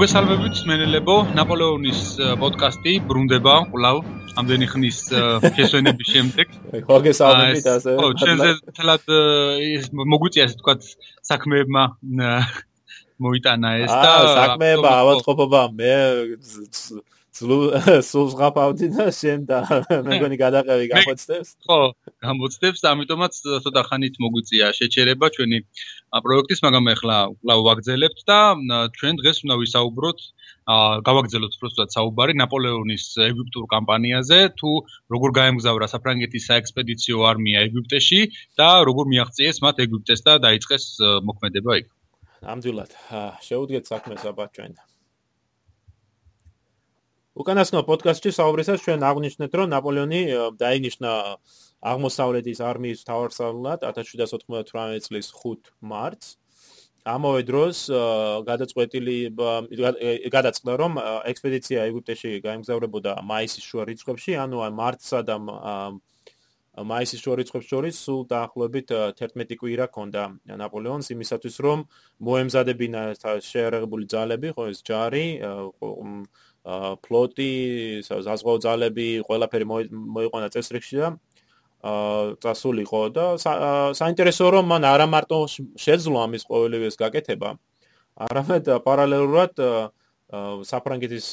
მოგესალმებით მენელებო ნაპოლეონის პოდკასტი ბრუნდება კვლავ ამდენი ხნის შესვენების შემდეგ მოგესალმებით ასე ხო ჩვენზე თლად მოგვიწია ასე თქვა საქმეებმა მოიტანა ეს და საქმეება ავადმყოფობა მე სულ ზღაპავდი და შენ და მეგონი გადაყევი გამოცდებს ხო გამოცდებს ამიტომაც ცოტა ხანით მოგვიწია შეჩერება ჩვენი პროექტის მაგრამ ახლა კვლავ ვაგზელებთ და ჩვენ დღეს უნდა ვისაუბროთ გავაგზელოთ უბრალოდ საუბარი ნაპოლეონის ეგვიპტურ კამპანიაზე თუ როგორ გაემგზავრა საფრანგეთის საექსპედიციო არმია ეგვიპტეში და როგორ მიაღწიეს მათ ეგვიპტეს და დაიწყეს მოქმედება იქ. ნამდვილად შეუდგეთ საქმეს აბა ჩვენ. უკანასკნელ პოდკასტში საუბრისას ჩვენ აღნიშნეთ, რომ ნაპოლეონი დაინიშნა აღმოსავლეთის არმიის მთავარსარდლად 1798 წლის 5 მარტს. ამავე დროს გადაწყვეტილი გადაწყდა, რომ ექსპედიცია ეგვიპტეში გაემგზავრებოდა მაისის შუა რიცხვებში, ანუ მარტსა და მაისის შუა რიცხვებს შორის სულ დაახლოებით 11 კვირა ქონდა ნაპოლეონს იმისათვის, რომ მოემზადებინა შეერაღებული ძალები, ხო ეს ჯარი, ფლოტი, საზღვაო ძალები, ყველაფერი მოიყვანა წესრიგში და წასულიყო და საინტერესოა რომ მან არა მარტო შეძლო ამის ყოველივეს გაკეთება, არამედ პარალელურად საფრანგეთის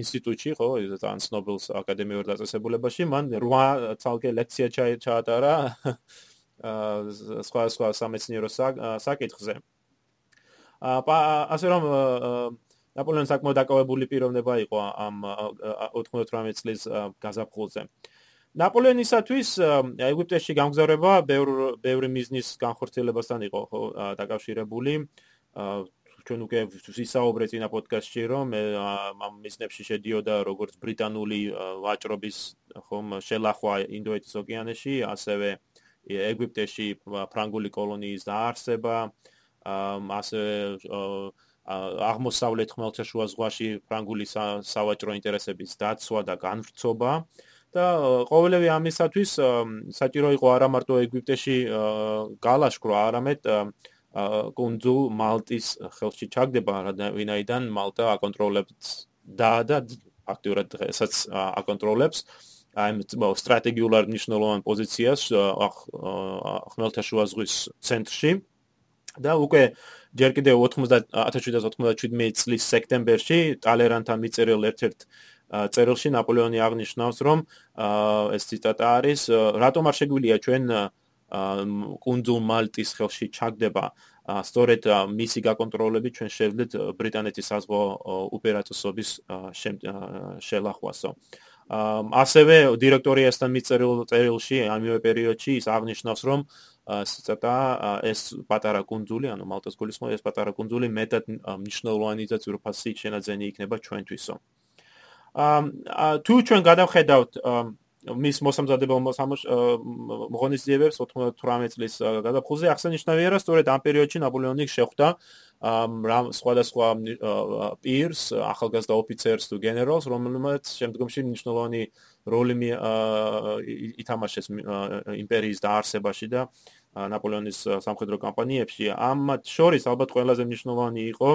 ინსტიტუტში, ხო, ძალიან ცნობილ აკადემიურ დაწესებულებაში, მან 8 თალკე ლექცია ჩაატარა აა სხვა სხვა სამეცნიერო საკითხზე. აა ასე რომ ნაპოლეონ საკმაოდ დაკავებული პიროვნება იყო ამ 98 წლის გაზაფხულზე. ნაპოლეონისათვის ეგვიპტეში გამგზავრება ბევრი ბევრი მიზნის განხორციელებასთან იყო ხო დაკავშირებული. ჩვენ უკვე ვისაუბრეთ წინა პოდკასტში რომ ამ მიზნებში შედიოდა როგორც ბრიტანული ვაჭრობის ხომ შელახვა ინდოეთის ოკეანეში, ასევე ეგვიპტეში ფრანგული კოლონიის დაარსება, ასევე აღმოსავლეთ ხმელთაშუა ზღვაში ფრანგული სავაჭრო ინტერესების დაცვა და განვრცობა და ყოველივე ამისათვის საჭირო იყო არა მარტო ეგვიპტეში გალაშქრა, არამედ კუნძულ მალტის ხელში ჩაგდება, ვინაიდან მალტა აკონტროლებს და და აქტიურად დღესაც აკონტროლებს აი სტრატეგიულად მნიშვნელოვან პოზიციას ხმელთაშუა ზღვის ცენტრში. და უკვე ჯერ კიდევ 1797 წლის სექტემბერში ტალერანთან მიწერილ ერთ-ერთ წერილში ნაპოლეონი აღნიშნავს, რომ ეს ციტატა არის, რატომ არ შეგვიძლია ჩვენ კუნძულ მალტის ხელში ჩაგდება სწორედ მისი გაკონტროლებით ჩვენ შევდეთ ბრიტანეთის საზღვაო უპერატოსობის შელახვასო. ასევე დირექტორიასთან მიწერილ წერილში ამავე პერიოდში ის აღნიშნავს, რომ ცოტა ეს პატარა კუნძული, ანუ მალტას გულისხმობა ეს პატარა კუნძული მეტად მნიშვნელოვანი და ძვირფასი შენაძენი იქნება ჩვენთვისო. აა თუ ჩვენ გადავხედავთ მის მოსამზადებელ მოღონისძიებებს 98 წლის გადაფხულზე აღსანიშნავია რომ სწორედ ამ პერიოდში ნაპოლეონი შეხვდა რამ სხვადასხვა პირს, ახალგაზრდა ოფიცერს თუ გენერალს, რომელმაც შემდგომში მნიშვნელოვანი როლი ითამაშეს იმპერიის დაარსებაში და ნაპოლეონის სამხედრო კამპანიებში. ამათ შორის ალბათ ყველაზე მნიშვნელოვანი იყო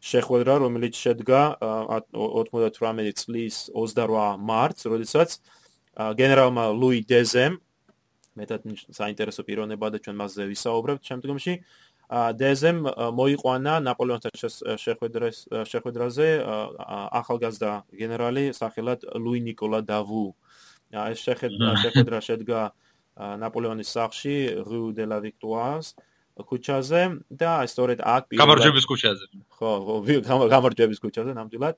შეხვედრა, რომელიც შედგა 98 წლის 28 მარტს, როდესაც გენერალმა ლუი დეზემ მეტად საინტერესო პიროვნება და ჩვენ მასზე ვისაუბრებთ შემდგომში დეზემ მოიყვანა ნაპოლეონთან შეხვედრას შეხვედრაზე ახალგაზრდა გენერალი სახელად ლუი نيكოლა დავუ ეს შეხვედრა შედგა ნაპოლეონის სახლში რუ დე ლა ვიქტუარს ქუჩაზე და სწორედ აქ გამარჯვების ქუჩაზე. ხო გამარჯვების ქუჩაზე ნამდვილად.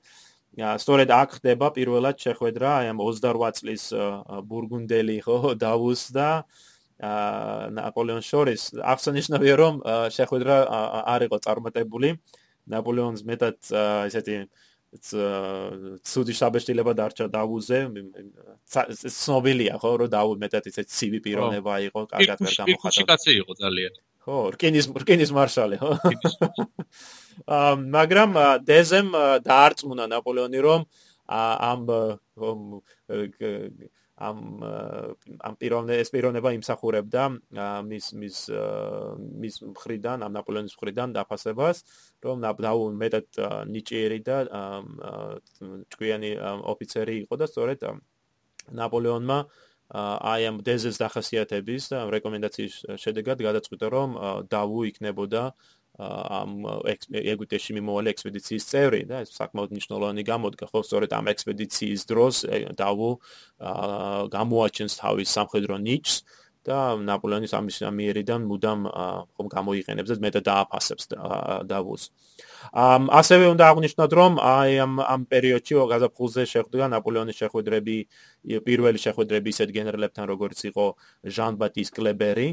სწორედ აქ ხდება პირველად შეხვედრა აი ამ 28 წლის ბურგუნდელი ხო დავუს და ნაპოლეონ შორის. აღსანიშნავია რომ შეხვედრა არ იყო წარმატებული. ნაპოლეონს მეტად ესეთი ცუდი შაბეშტილება დარჩა დავუზე ცნობილია ხო რომ დავუ მეტად ისე ცივი პიროვნება იყო კარგად ვერ გამოხატა ის კაცი იყო ძალიან ხო რკინის რკინის მარშალი ხო აა მაგრამ დეზემ დაარწმუნა ნაპოლეონი რომ ამ ამ ამ პიროვნე ეს პიროვნება იმსახურებდა მის მის მის მხრიდან ამ ნაპოლეონის მხრიდან დაფასებას რომ ნაპდაუ მეტად ნიჭიერი და ჭკვიანი ოფიცერი იყო და სწორედ ნაპოლეონმა აი ამ დეზეს დახასიათების და რეკომენდაციის შედეგად გადაწყვიტა რომ დავუ იქნებოდა ამ ეგვიპტეში მიმოვალი ექსპედიციის წევრი და ეს საკმაოდ მნიშვნელოვანი გამოდგა. ხო სწორედ ამ ექსპედიციის დროს დავუ გამოაჩენს თავის სამხედრო ნიჭს და ნაპოლეონის ამის ამიერიდან მუდამ ხომ გამოიყენებს და მეტად დააფასებს დავუს. ამ ასევე უნდა აღნიშნოთ რომ აი ამ ამ პერიოდში გაზაფხულზე შეხვდა ნაპოლეონის შეხვედრები პირველი შეხვედრები ისეთ გენერალებთან როგორც იყო ჟან ბატის კლებერი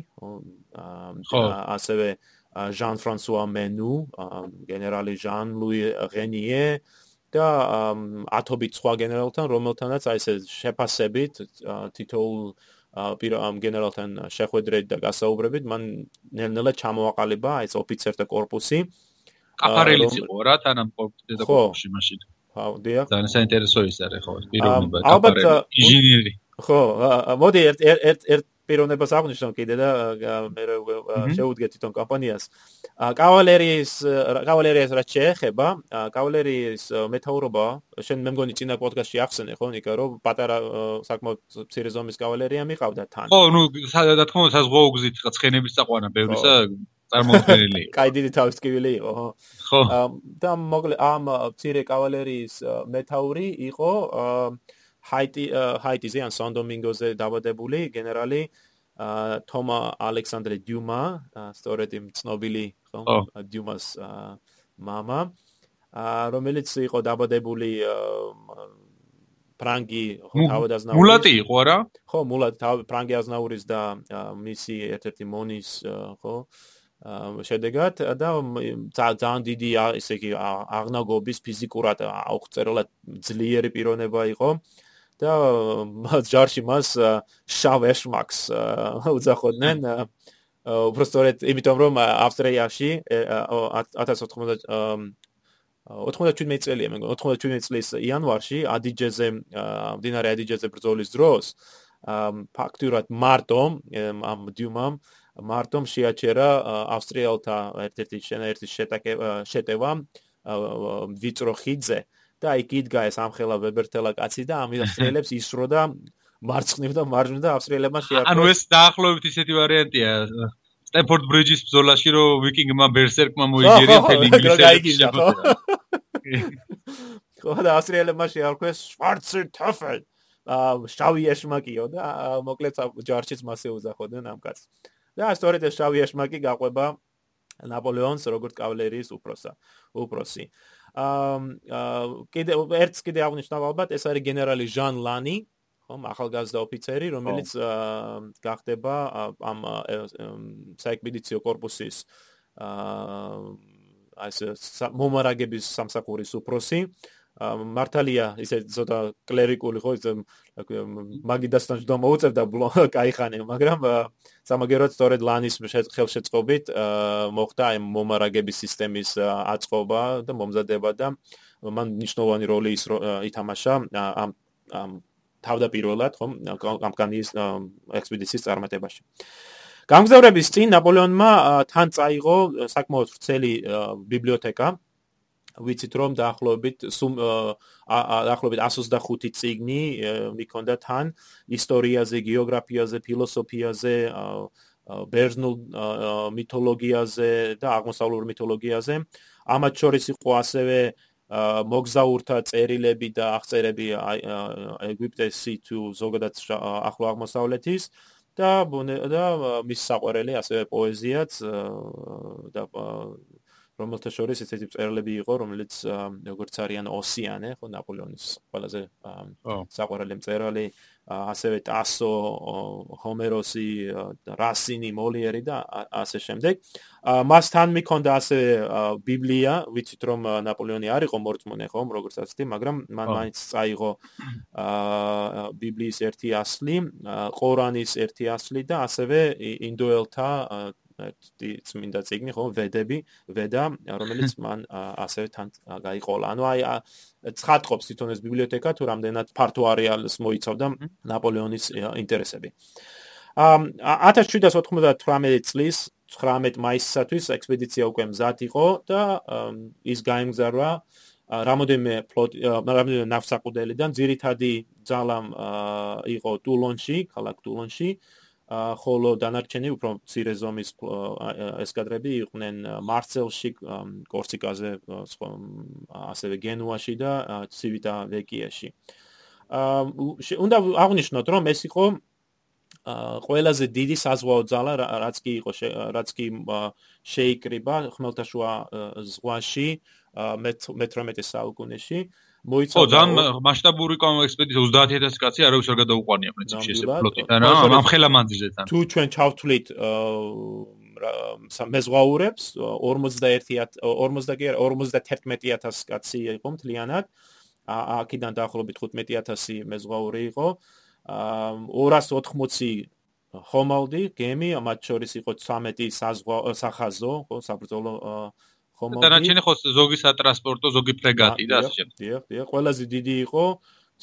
ასევე ჟან ფრანსუა მენუ გენერალი ჟან ლუი რენიე და ათობით სხვა გენერალთან რომელთანაც აი ეს შეფასებით თითოეულ ამ გენერალთან შეხვედრით და გასაუბრებით მან ნელ-ნელა ჩამოაყალიბა ეს ოფიცერთა კორპუსი. კაფარელიც იყო რა თანამ კორპუსში მაშინ. ხო დიახ ძალიან საინტერესო ის არის ხო პიროვნება კაფარელი ინჟინერი ხო მოდი ერთ ერთ ერთ პიროვნებას აღნიშნო კიდე და მე შეუდგეთ თვითონ კომპანიას. კავალერიის კავალერიას რაც შეეხება, კავალერიის მეტაურობა, შენ მე მგონი წინა პოდკასტში ახსენე ხო, ნიკა, რომ პატარა საკმაოდ მცირე ზომის კავალერია მიყავდა თან. ხო, ნუ რა თქმა უნდა, საზღვაო გზით ცხენების წაყვანა ბევრისა წარმოუდგენელი. კაი დიდი თავის კივილი იყო, ხო? ხო. და მოკლე ამ მცირე კავალერიის მეტაური იყო აა ჰაიტი ჰაიტიზე ან სან დომინგოზე დაბადებული გენერალი თომა ალექსანდრე დიუმა სწორედ იმ ცნობილი ხო დიუმას мама რომელიც იყო დაბადებული პრანგი ხო თავადაზნაურის მულატი იყო რა ხო მულატი პრანგი აზნაურის და მისი ერთ-ერთი მონის ხო შედეგად და ძალიან დიდი ესე იგი აღნაგობის ფიზიკურად აუღწერლად ძლიერი პიროვნება იყო და ჯარში მას შავ ეშმაკს უძახოდნენ უბრალოდ იმიტომ რომ ავსტრიაში 1990 97 წელია მე 97 წლის იანვარში ადიჯეზე მდინარე ადიჯეზე ბრძოლის დროს ფაქტურად მარტო ამ დიუმამ მარტომ შეაჩერა ავსტრიელთა ერთ-ერთი შენაერთი შეტევა ვიწრო ხიძზე და აი კიდგა ეს ამხელა ვებერთელა კაცი და ამ ავსტრიელებს ისრო და მარცხნივ და მარჯვნივ და ავსტრიელებმა შეარქვეს. ანუ ეს დაახლოებით ისეთი ვარიანტია. სტენფორდ ბრიჯის ბრძოლაში რო ვიკინგმა ბერსერკმა მოიგერია მთელი ინგლისი. ხო და ავსტრიელებმა შეარქვეს შვარცერ თაფელ. აა შავი ეშმაკიო და მოკლედ ჯარშიც მასე უზახოდნენ ამ კაცს. და სწორედ ეს შავი ეშმაკი გაყვება ნაპოლეონს როგორც კავალერიის უფროსა. უფროსი. აა კიდე ერთს კიდე აღნიშნავ ალბათ ეს არის გენერალი ჟან ლანი ხომ ახალგაზრდა ოფიცერი რომელიც გახდება ამ საეკპედიციო корпуსის აა ეს მომარაგების სამსახურის უფროსი. აა მართალია ისე ცოტა კლერიკული ხო ის მაგიდასთან ჯდომა მოუწევდა кайხანე მაგრამ სამაგეროდ სწორედ ლანის ხელშეწყობით მოხდა აი მომარაგების სისტემის აწყობა და მომზადება და მან მნიშვნელოვანი როლი ის ითამაშა ამ ამ თავდაპირველად ხომ კამპანიის ექსპედიციის წარმატებაში. გამგზავრების წინ ნაპოლეონმა თან წაიღო საკმაოდ ვრცელი ბიბლიოთეკა ვიცით რომ დაახლოებით დაახლოებით 125 წიგნი მიქონდა თან ისტორიაზე, გეოგრაფიაზე, ფილოსოფიაზე, ბერძნულ მითოლოგიაზე და აღმოსავლურ მითოლოგიაზე. ამათ შორის იყო ასევე მოგზაურთა წერილები და აღწერები ეგვიპტესი თუ ზოგადად ახლო აღმოსავლეთის და და მის საყვარელი ასევე პოეზიაც და რომელთა შორის ესეთი წერილები იყო, რომელიც როგორც არიან ოსიანე, ხო, ნაპოლეონის ყველაზე საყვარელი წერილი, ასევე ტასო, ჰომეროსი, რასინი, მოლიერი და ასე შემდეგ. მასთან მიქონდა ასევე ბიბლია, ვიცით რომ ნაპოლეონი არ იყო მორწმუნე, ხო, როგორც ასეთი, მაგრამ მან მაინც წაიღო ბიბლიის ერთი ასლი, ყორანის ერთი ასლი და ასევე ინდოელთა ერთი წმინდა ციგნი ხო ვედები ვედა რომელიც მან ასევე თან გაიყოლა. ანუ აი ცხადყოფს თვითონ ეს ბიბლიოთეკა თუ რამდენად ფართო არეალს მოიცავდა ნაპოლეონის ინტერესები. ა 1798 წლის 19 მაისისათვის ექსპედიცია უკვე მზად იყო და ის გაემგზავრა რამოდენმე ფლოტი რამოდენმე ნავსაყუდელიდან ძირითადი ძალა იყო ტულონში, ქალაქ ტულონში. ხოლო დანარჩენი უფრო მცირე ზომის ესკადრები იყვნენ მარსელში, კორსიკაზე, ასევე გენუაში და ცივიტა ვეკიაში. აა უნდა აღნიშნოთ, რომ ეს იყო ყველაზე დიდი საზღვაო ძალა, რაც კი იყო, რაც კი შეიკრიბა ხმელთაშუა ზღვაში მე-18 საუკუნეში. მოიცავდა ო ძალიან მასშტაბური ექსპედიცია 30000 კაცი არავის არ გადაუყვანია პრინციპში ეს ფლოტიდან რა ამ ხელა მანძილზე თან თუ ჩვენ ჩავთვლით მეზღვაურებს 41 45000 კაცი იყო მთლიანად. აქედან დაახლოებით 15000 მეზღვაური იყო. 280 ხომალდი გემი მათ შორის იყო 13 საზღვაო სახაზო ხო საბრძოლო ხომ და რაჩენი ხო ზოგი სატრანსპორტო ზოგი ფრეგატი და ასე შემდეგ. დიახ, დიახ, ყველაზე დიდი იყო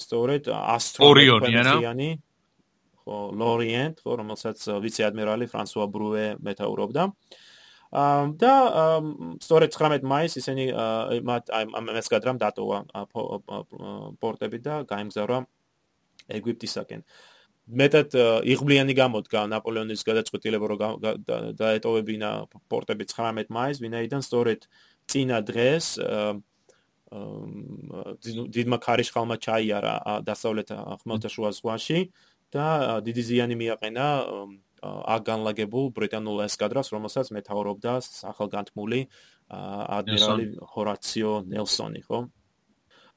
სწორედ ასტრონიანი. ხო, ლორიენტ, ხო, რომელსაც ვიცე-ადმირალი ფრანსუა ბრუე მეტაურობდა. აა და სწორედ 19 მაისს ისინი მათ ამ ეს გადრამ დატოვა პორტები და გაემგზავრა ეგვიპტისაკენ. მეტად იღბლიანი გამოდგა ნაპოლეონის გადაწყვეტილება რომ დაეტოვებინა პორტები 19 მაისს, ვინაიდან სწორედ წინა დღეს დიდმა ქარიშხალმა ჩაიარა დასავლეთ ხმელთაშუა ზღვაში და დიდი ზიანი მიაყენა აგანლაგებულ ბრიტანულ ესკადრას, რომელსაც მეთაურობდა ახალგანთმული ადმირალი ჰორაციო ნელსონი, ხო?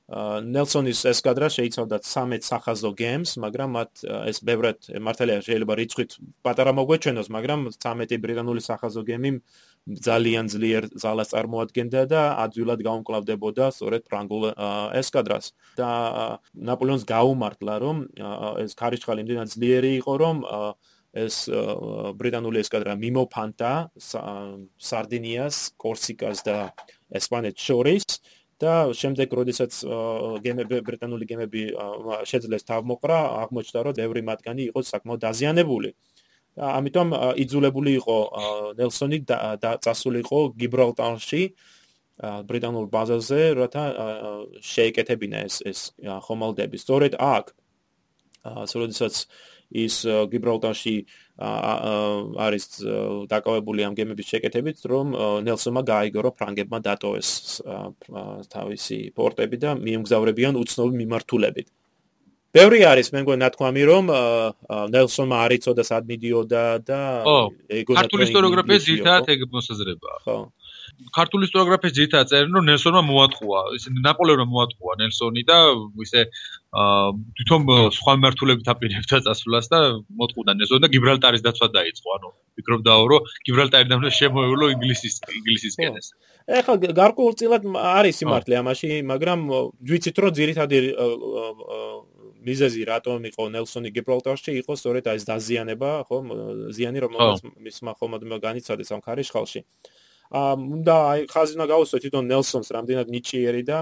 ნელსონის ესკადრა შეიცავდა 13 სახაზო გემს, მაგრამ მათ ეს ბევრად მართალია შეიძლება რიცხვით პატარა მოგვეჩვენოს, მაგრამ 13 ბრიტანული სახაზო გემი ძალიან ძლიერ ძალას წარმოადგენდა და ადვილად გაუმკლავდებოდა სწორედ ფრანგულ ესკადრას. და ნაპოლეონს გაუმართლა, რომ ეს ქარიშხალი იმდენად ძლიერი იყო, რომ ეს ბრიტანული ესკადრა მიმოფანტა სარდინიას, კორსიკას და ესპანეთს შორის და შემდეგ როდესაც გემები ბრიტანული გემები შეძლეს თავმოყრა აღმოჩნდა რომ ბევრი მათგანი იყო საკმაოდ დაზიანებული. და ამიტომ იძულებული იყო ნელსონი და წასულიყო გიბრალტარში ბრიტანულ ბაზაზე რათა შეეკეთებინა ეს ეს ხომალდები. სწორედ აქ როდესაც ის გიბრალტარში არის დაკავებული ამ გემების შეკეთებით, რომ ნელსონმა გაიგო, რომ ფრანგებმა დატოვეს თავისი პორტები და მიემგზავრებიან უცნობი მიმართულებით. ბევრი არის მე მგონი ნათქვამი, რომ ნელსონმა არიწოდა სად მიდიოდა და ეგონა ქართული ისტორიოგრაფია ძირითადად ეგ მოსაზრებაა. ხო. ქართული ისტორიოგრაფიის ძირითადად წერენ რომ ნელსონმა მოატყუა ისინი ნაპოლეონმა მოატყუა ნელსონი და ისე აა თვითონ სხვა მართულებით აპირებდა წასვლას და მოატყუდა ნელსონი და გიბრალტარის დაცვა დაიწყო. ანუ ფიქრობდაო რომ გიბრალტარი და შემოევლო ინგლისის ინგლისისკენ ეს ეხლა გარკვეულწილად არის სიმართლე ამაში მაგრამ ვიცით რომ ძირითადი მიზეზი რატომ იყო ნელსონი გიბრალტარში იყო სწორედ ეს დაზიანება ხო ზიანი რომელიც მისმა ხომადმა განიცადეს ამ ქარიშხალში უნდა აი ხაზინა გავუსვეთ თვითონ ნელსონს რამდენად ნიჭიერი და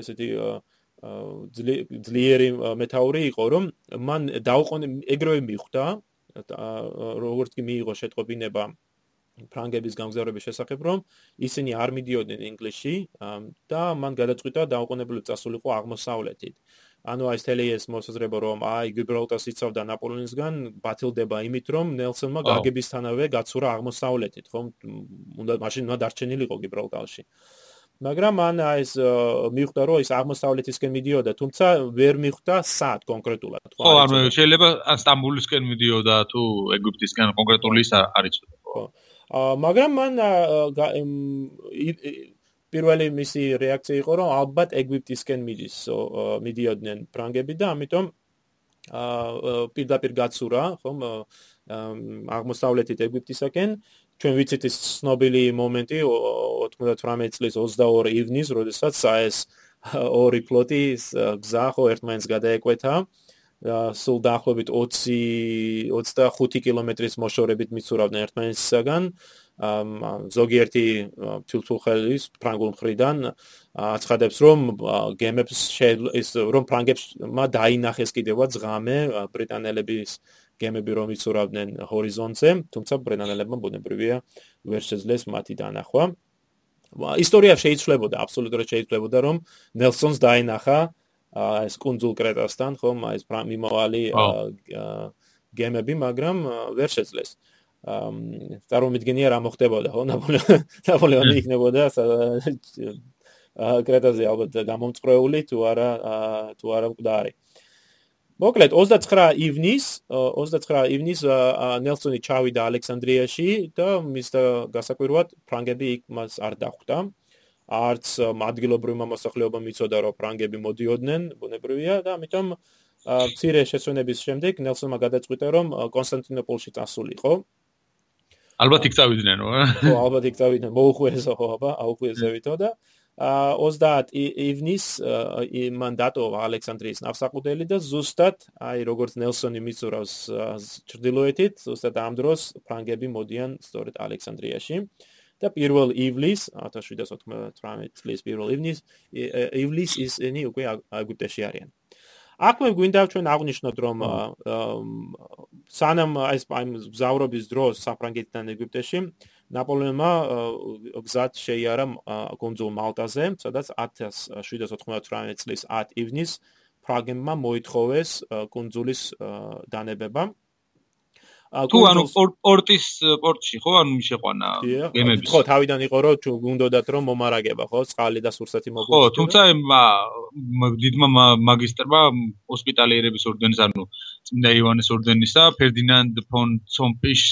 ესეთი ძლიერი მეტაური იყო რომ მან დაუყოვნე ეგრევე მიხვდა როგორც კი მიიღო შეტყობინება ფრანგების გამგზავრების შესახებ რომ ისინი არ მიდიოდნენ ინგლისში და მან გადაწყვიტა დაუყოვნებლივ წასულიყო აღმოსავლეთით ანუ აი სტელიეს მოსაზრება რომ აი გიბრალტარს იცავდა ნაპოლეონისგან ბათილდება იმით რომ ნელსონმა გაგებისთანავე გაცურა აღმოსავლეთით ხომ? უნდა მაშინ უნდა დარჩენილიყო გიბრალტარში. მაგრამ აი ეს მიხვდა რომ ის აღმოსავლეთისკენ მიდიოდა თუმცა ვერ მიხვდა სად კონკრეტულად? ხო ანუ შეიძლება სტამბულისკენ მიდიოდა თუ ეგვიპტისკენ კონკრეტული ის არ იცოდა. ხო. მაგრამ მან პირველი მისი რეაქცია იყო რომ ალბათ ეგვიპტისკენ მიდის მიდიოდნენ ფრანგები და ამიტომ აა პირდაპირ გაცურა ხომ აღმოსავლეთით ეგვიპტისაკენ. ჩვენ ვიცით ის ცნობილი მომენტი 98 წლის 22 ივნისს როდესაც ეს ორი ფლოტი გზა ხო ერთმანეთს გადაეკვეთა. სულ დაახლოებით 20 25 კილომეტრის მოშორებით მიცურავდნენ ერთმანეთისგან ზოგიერთი თულთულხელის ფრანგულ მხრიდან აცხადებს რომ გემებს ის რომ ფრანგებმა დაინახეს კიდევაც ღამე ბრიტანელების გემები რომ იცურავდნენ ჰორიზონტზე თუმცა ბრიტანელებმა ბუნებრივია ვერ შეძლეს მათი დანახვა. ისტორია შეიძლება აბსოლუტურად შეიძლება რომ ნელსონს დაინახა ეს კონძულ კრეტასთან ხომ ეს მიმოვალი გემები მაგრამ ვერ შეძლეს წარმომიდგენია რა მოხდებოდა ხო? ნაპოლეონი იქნებოდა კრეტაზე ალბათ გამომწყვეული თუ არა თუ არა მკვდარი. მოკლედ 29 ივნის 29 ივნის ნელსონი ჩავიდა ალექსანდრიაში და მის გასაკვირვად ფრანგები იქ მას არ დახვდა. არც ადგილობრივმა მოსახლეობამ იცოდა რომ ფრანგები მოდიოდნენ ბუნებრივია და ამიტომ ცირე შესვენების შემდეგ ნელსონმა გადაწყვიტა რომ კონსტანტინოპოლში წასულიყო ალბათ იქ წავიდნენ რა ხო ალბათ იქ წავიდნენ. მოუხვიესო ხო აბა აუხვიესებითო და 30 ივნის მანდატო ალექსანდრიის ნავსაყუდელი და ზუსტად აი როგორც ნელსონი მიწურავს ჭრდილოეთით ზუსტად ამ დროს ფრანგები მოდიან სწორედ ალექსანდრიაში. და პირველ ივლის 1798 წლის პირველ ივნის ივლის ისინი უკვე აგვიტეში არიან. აქვე გვინდა ჩვენ აღნიშნოთ რომ სანამ ეს ზავრობის დროს საფრანგეთიდან ეგვიპტეში ნაპოლეონმა გზად შეიარა კონძულ მალტაზე, სადაც 1798 წლის 10 ივნის ფრანგებმა მოითხოვეს კონძულის დანებება. თუ ანუ პორტის პორტში ხო? ანუ შეყვანა გემების. ხო თავიდან იყო რომ თუ გუნდოდათ რომ მომარაგება ხო? წყალი და სურსათი მოგვიწევა ხო თუმცა დიდმა მაგისტრმა ჰოსპიტალიერების ორდენის ანუ წმინდა ივანეს ორდენისა ფერდინანდ ფონ ცომპიშ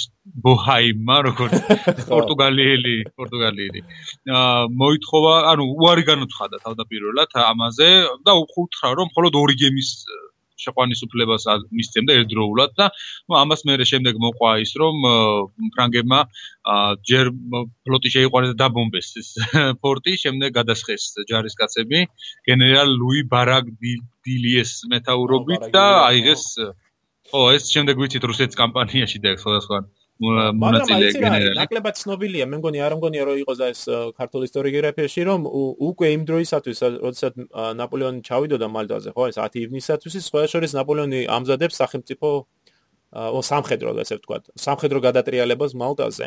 ბოჰაიმა როგორც პორტუგალიელი პორტუგალიელი მოითხოვა ანუ უარი განუცხადა თავდაპირველად ამაზე და უხუთრა რომ მხოლოდ ორი გემის შეყვანისუფლებას მისცემდა ერთდროულად და ამას მე შემდეგ მოყვა ის რომ ფრანგებმა ჯერ ფლოტი შეიყვანეს და დაბომბეს ეს პორტი შემდეგ გადასხეს ჯარისკაცები გენერალ ლუი ბარაგ დილიეს მეტაურობით და აიღეს ო ეს შემდეგ ვიცით რუსეთის კამპანიაში და სხვადასხვა მონაწილე გენერალი. ნაკლებად ცნობილია, მე მგონი არ მგონია რომ იყოს ეს ქართულ ისტორიოგრაფიაში რომ უკვე იმ დროისათვის, როდესაც ნაპოლეონი ჩავიდოდა მალტაზე, ხო, ეს 10 ივნისათვის, სხვა შორის ნაპოლეონი ამზადებს სახელმწიფო ო სამხედრო ასე ვთქვათ, სამხედრო გადატრიალებას მალტაზე.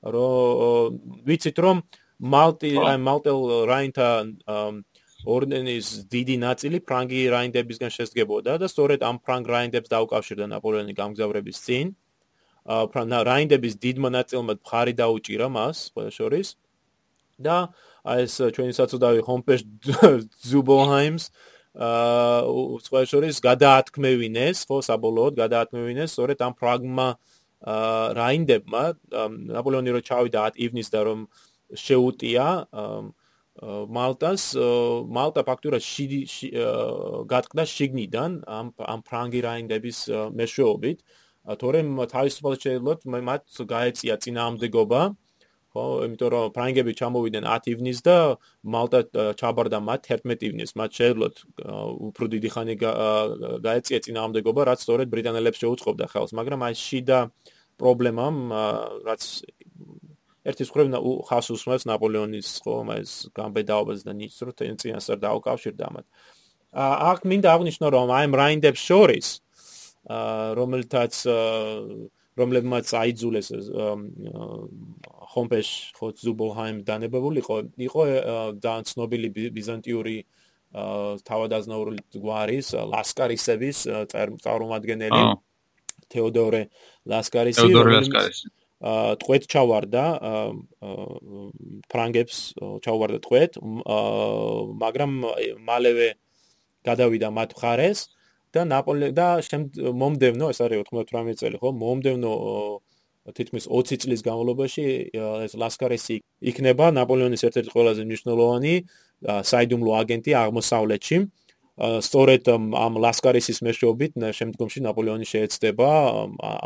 რომ ვიცით რომ მალტი აი მალტელ რაინთა ორდენის დიდი ნაწილი ფრანგი რაინდებისგან შედგებოდა და სწორედ ამ ფრანგ რაინდებს დაუკავშირდა ნაპოლეონი გამგზავრების წინ. რაინდების დიდ მონაწილემად მხარი დაუჭირა მას შორის. და ეს ჩვენი საწოდავი ჰომპეშ ზუბოჰაიმს აა სხვა შორის გადაათქმევინეს ხო საბოლოოდ გადაათქმევინეს სწორედ ამ ფრაგმა აა რაინდებმა. ნაპოლეონი რო ჩავიდა 10 ივნის და რომ შეუტია მალტას მალტა ფაქტურად გატყდა შიგნიდან ამ ამ ფრანგი რაინდების მეშვეობით თორემ თავისუფალ შეიძლება მათ გაეწია წინააღმდეგობა ხო? იმიტომ რომ ფრანგები ჩამოვიდნენ 10 ივნის და მალტა ჩაბარდა მათ 11 ივნის. მათ შეძლოთ უფრო დიდი ხანი გაეწია წინააღმდეგობა რაც სწორედ ბრიტანელებს შეუწყობდა ხელს. მაგრამ აი შიდა პრობლემამ რაც ერთის ხრევნა ხას უსმენს ნაპოლეონის ხო ეს გამბედაობას და ნიც რომ წინასწარ დაუკავშირდა მათ აქ მინდა აღნიშნო რომ აი რაინდებს შორის რომელთაც რომლებმაც აიძულეს ჰომპეშ ხოცუბოჰაიმ დანებებულიყო იყო ძალიან ცნობილი ბიზანტიური თავადაზნაური გვარის ლასკარისების წარმომადგენელი თეოდორე ლასკარისი თეოდორე ლასკარისი. ა ტყვეთ ჩავარდა ფრანგებს ჩავარდა ტყვეთ მაგრამ მალევე გადავიდა მათ მხარეს და ნაპოლე და მომდევნო ეს არის 98 წელი ხო? მომდევნო თითქმის 20 წლის განმავლობაში ეს ლასკარესი იქნება ნაპოლეონის ერთ-ერთი ყველაზე მნიშვნელოვანი საიდუმლო აგენტი აღმოსავლეთში. სწორედ ამ ლასკარესის მეშვეობით შემდგომში ნაპოლეონი შეეცდება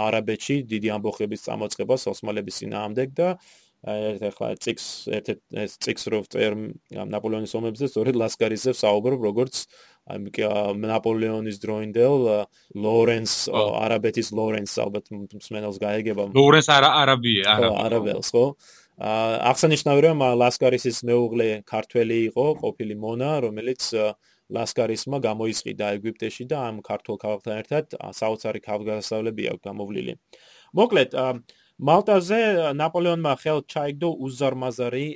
არაბეთში დიდი ამბოხების წამოწყებას ოსმალების ძინაამდე და ერთ ახლა წიქს ერთ ეს წიქს რო წერ ნაპოლეონის ომებზე სწორედ ლასკარიზე საუბრობ როგორც ნაპოლეონის დროინდელ ლორენს არაბეთის ლორენს ალბათ მსმენელს გაიგება ლორენს არაბია არაბელს ხო? აღსანიშნავია რომ ლასკარისის მეუღლე ქართველი იყო ყოფილი მონა რომელიც ლასკარისმა გამოისყიდა ეგვიპტეში და ამ ქართულ ქალაქთან ერთად საოცარი ქავგასავლები აქვს გამოვლილი. მოკლედ მალტაზე ნაპოლეონმა ხელ ჩაიგდო უზარმაზარი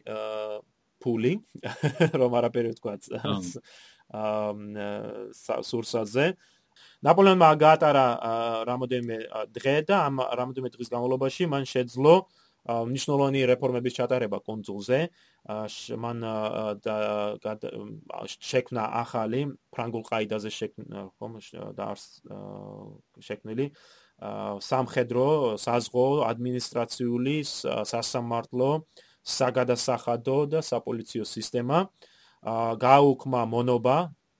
ფული რომ არაფერი თქვა აა სურსაზე. ნაპოლეონმა გაატარა რამოდენიმე დღე და ამ რამოდენიმე დღის განმავლობაში მან შეძლო ნიშნულოვანი რეფორმების ჩატარება კონძულზე. მან შექმნა ახალი ფრანგულ ყაიდაზე შექმნა ხომ და შექმნილი სამხედრო, საზღვო, ადმინისტრაციული, სასამართლო, საგადასახადო და საპოლიციო სისტემა. გააუქმა მონობა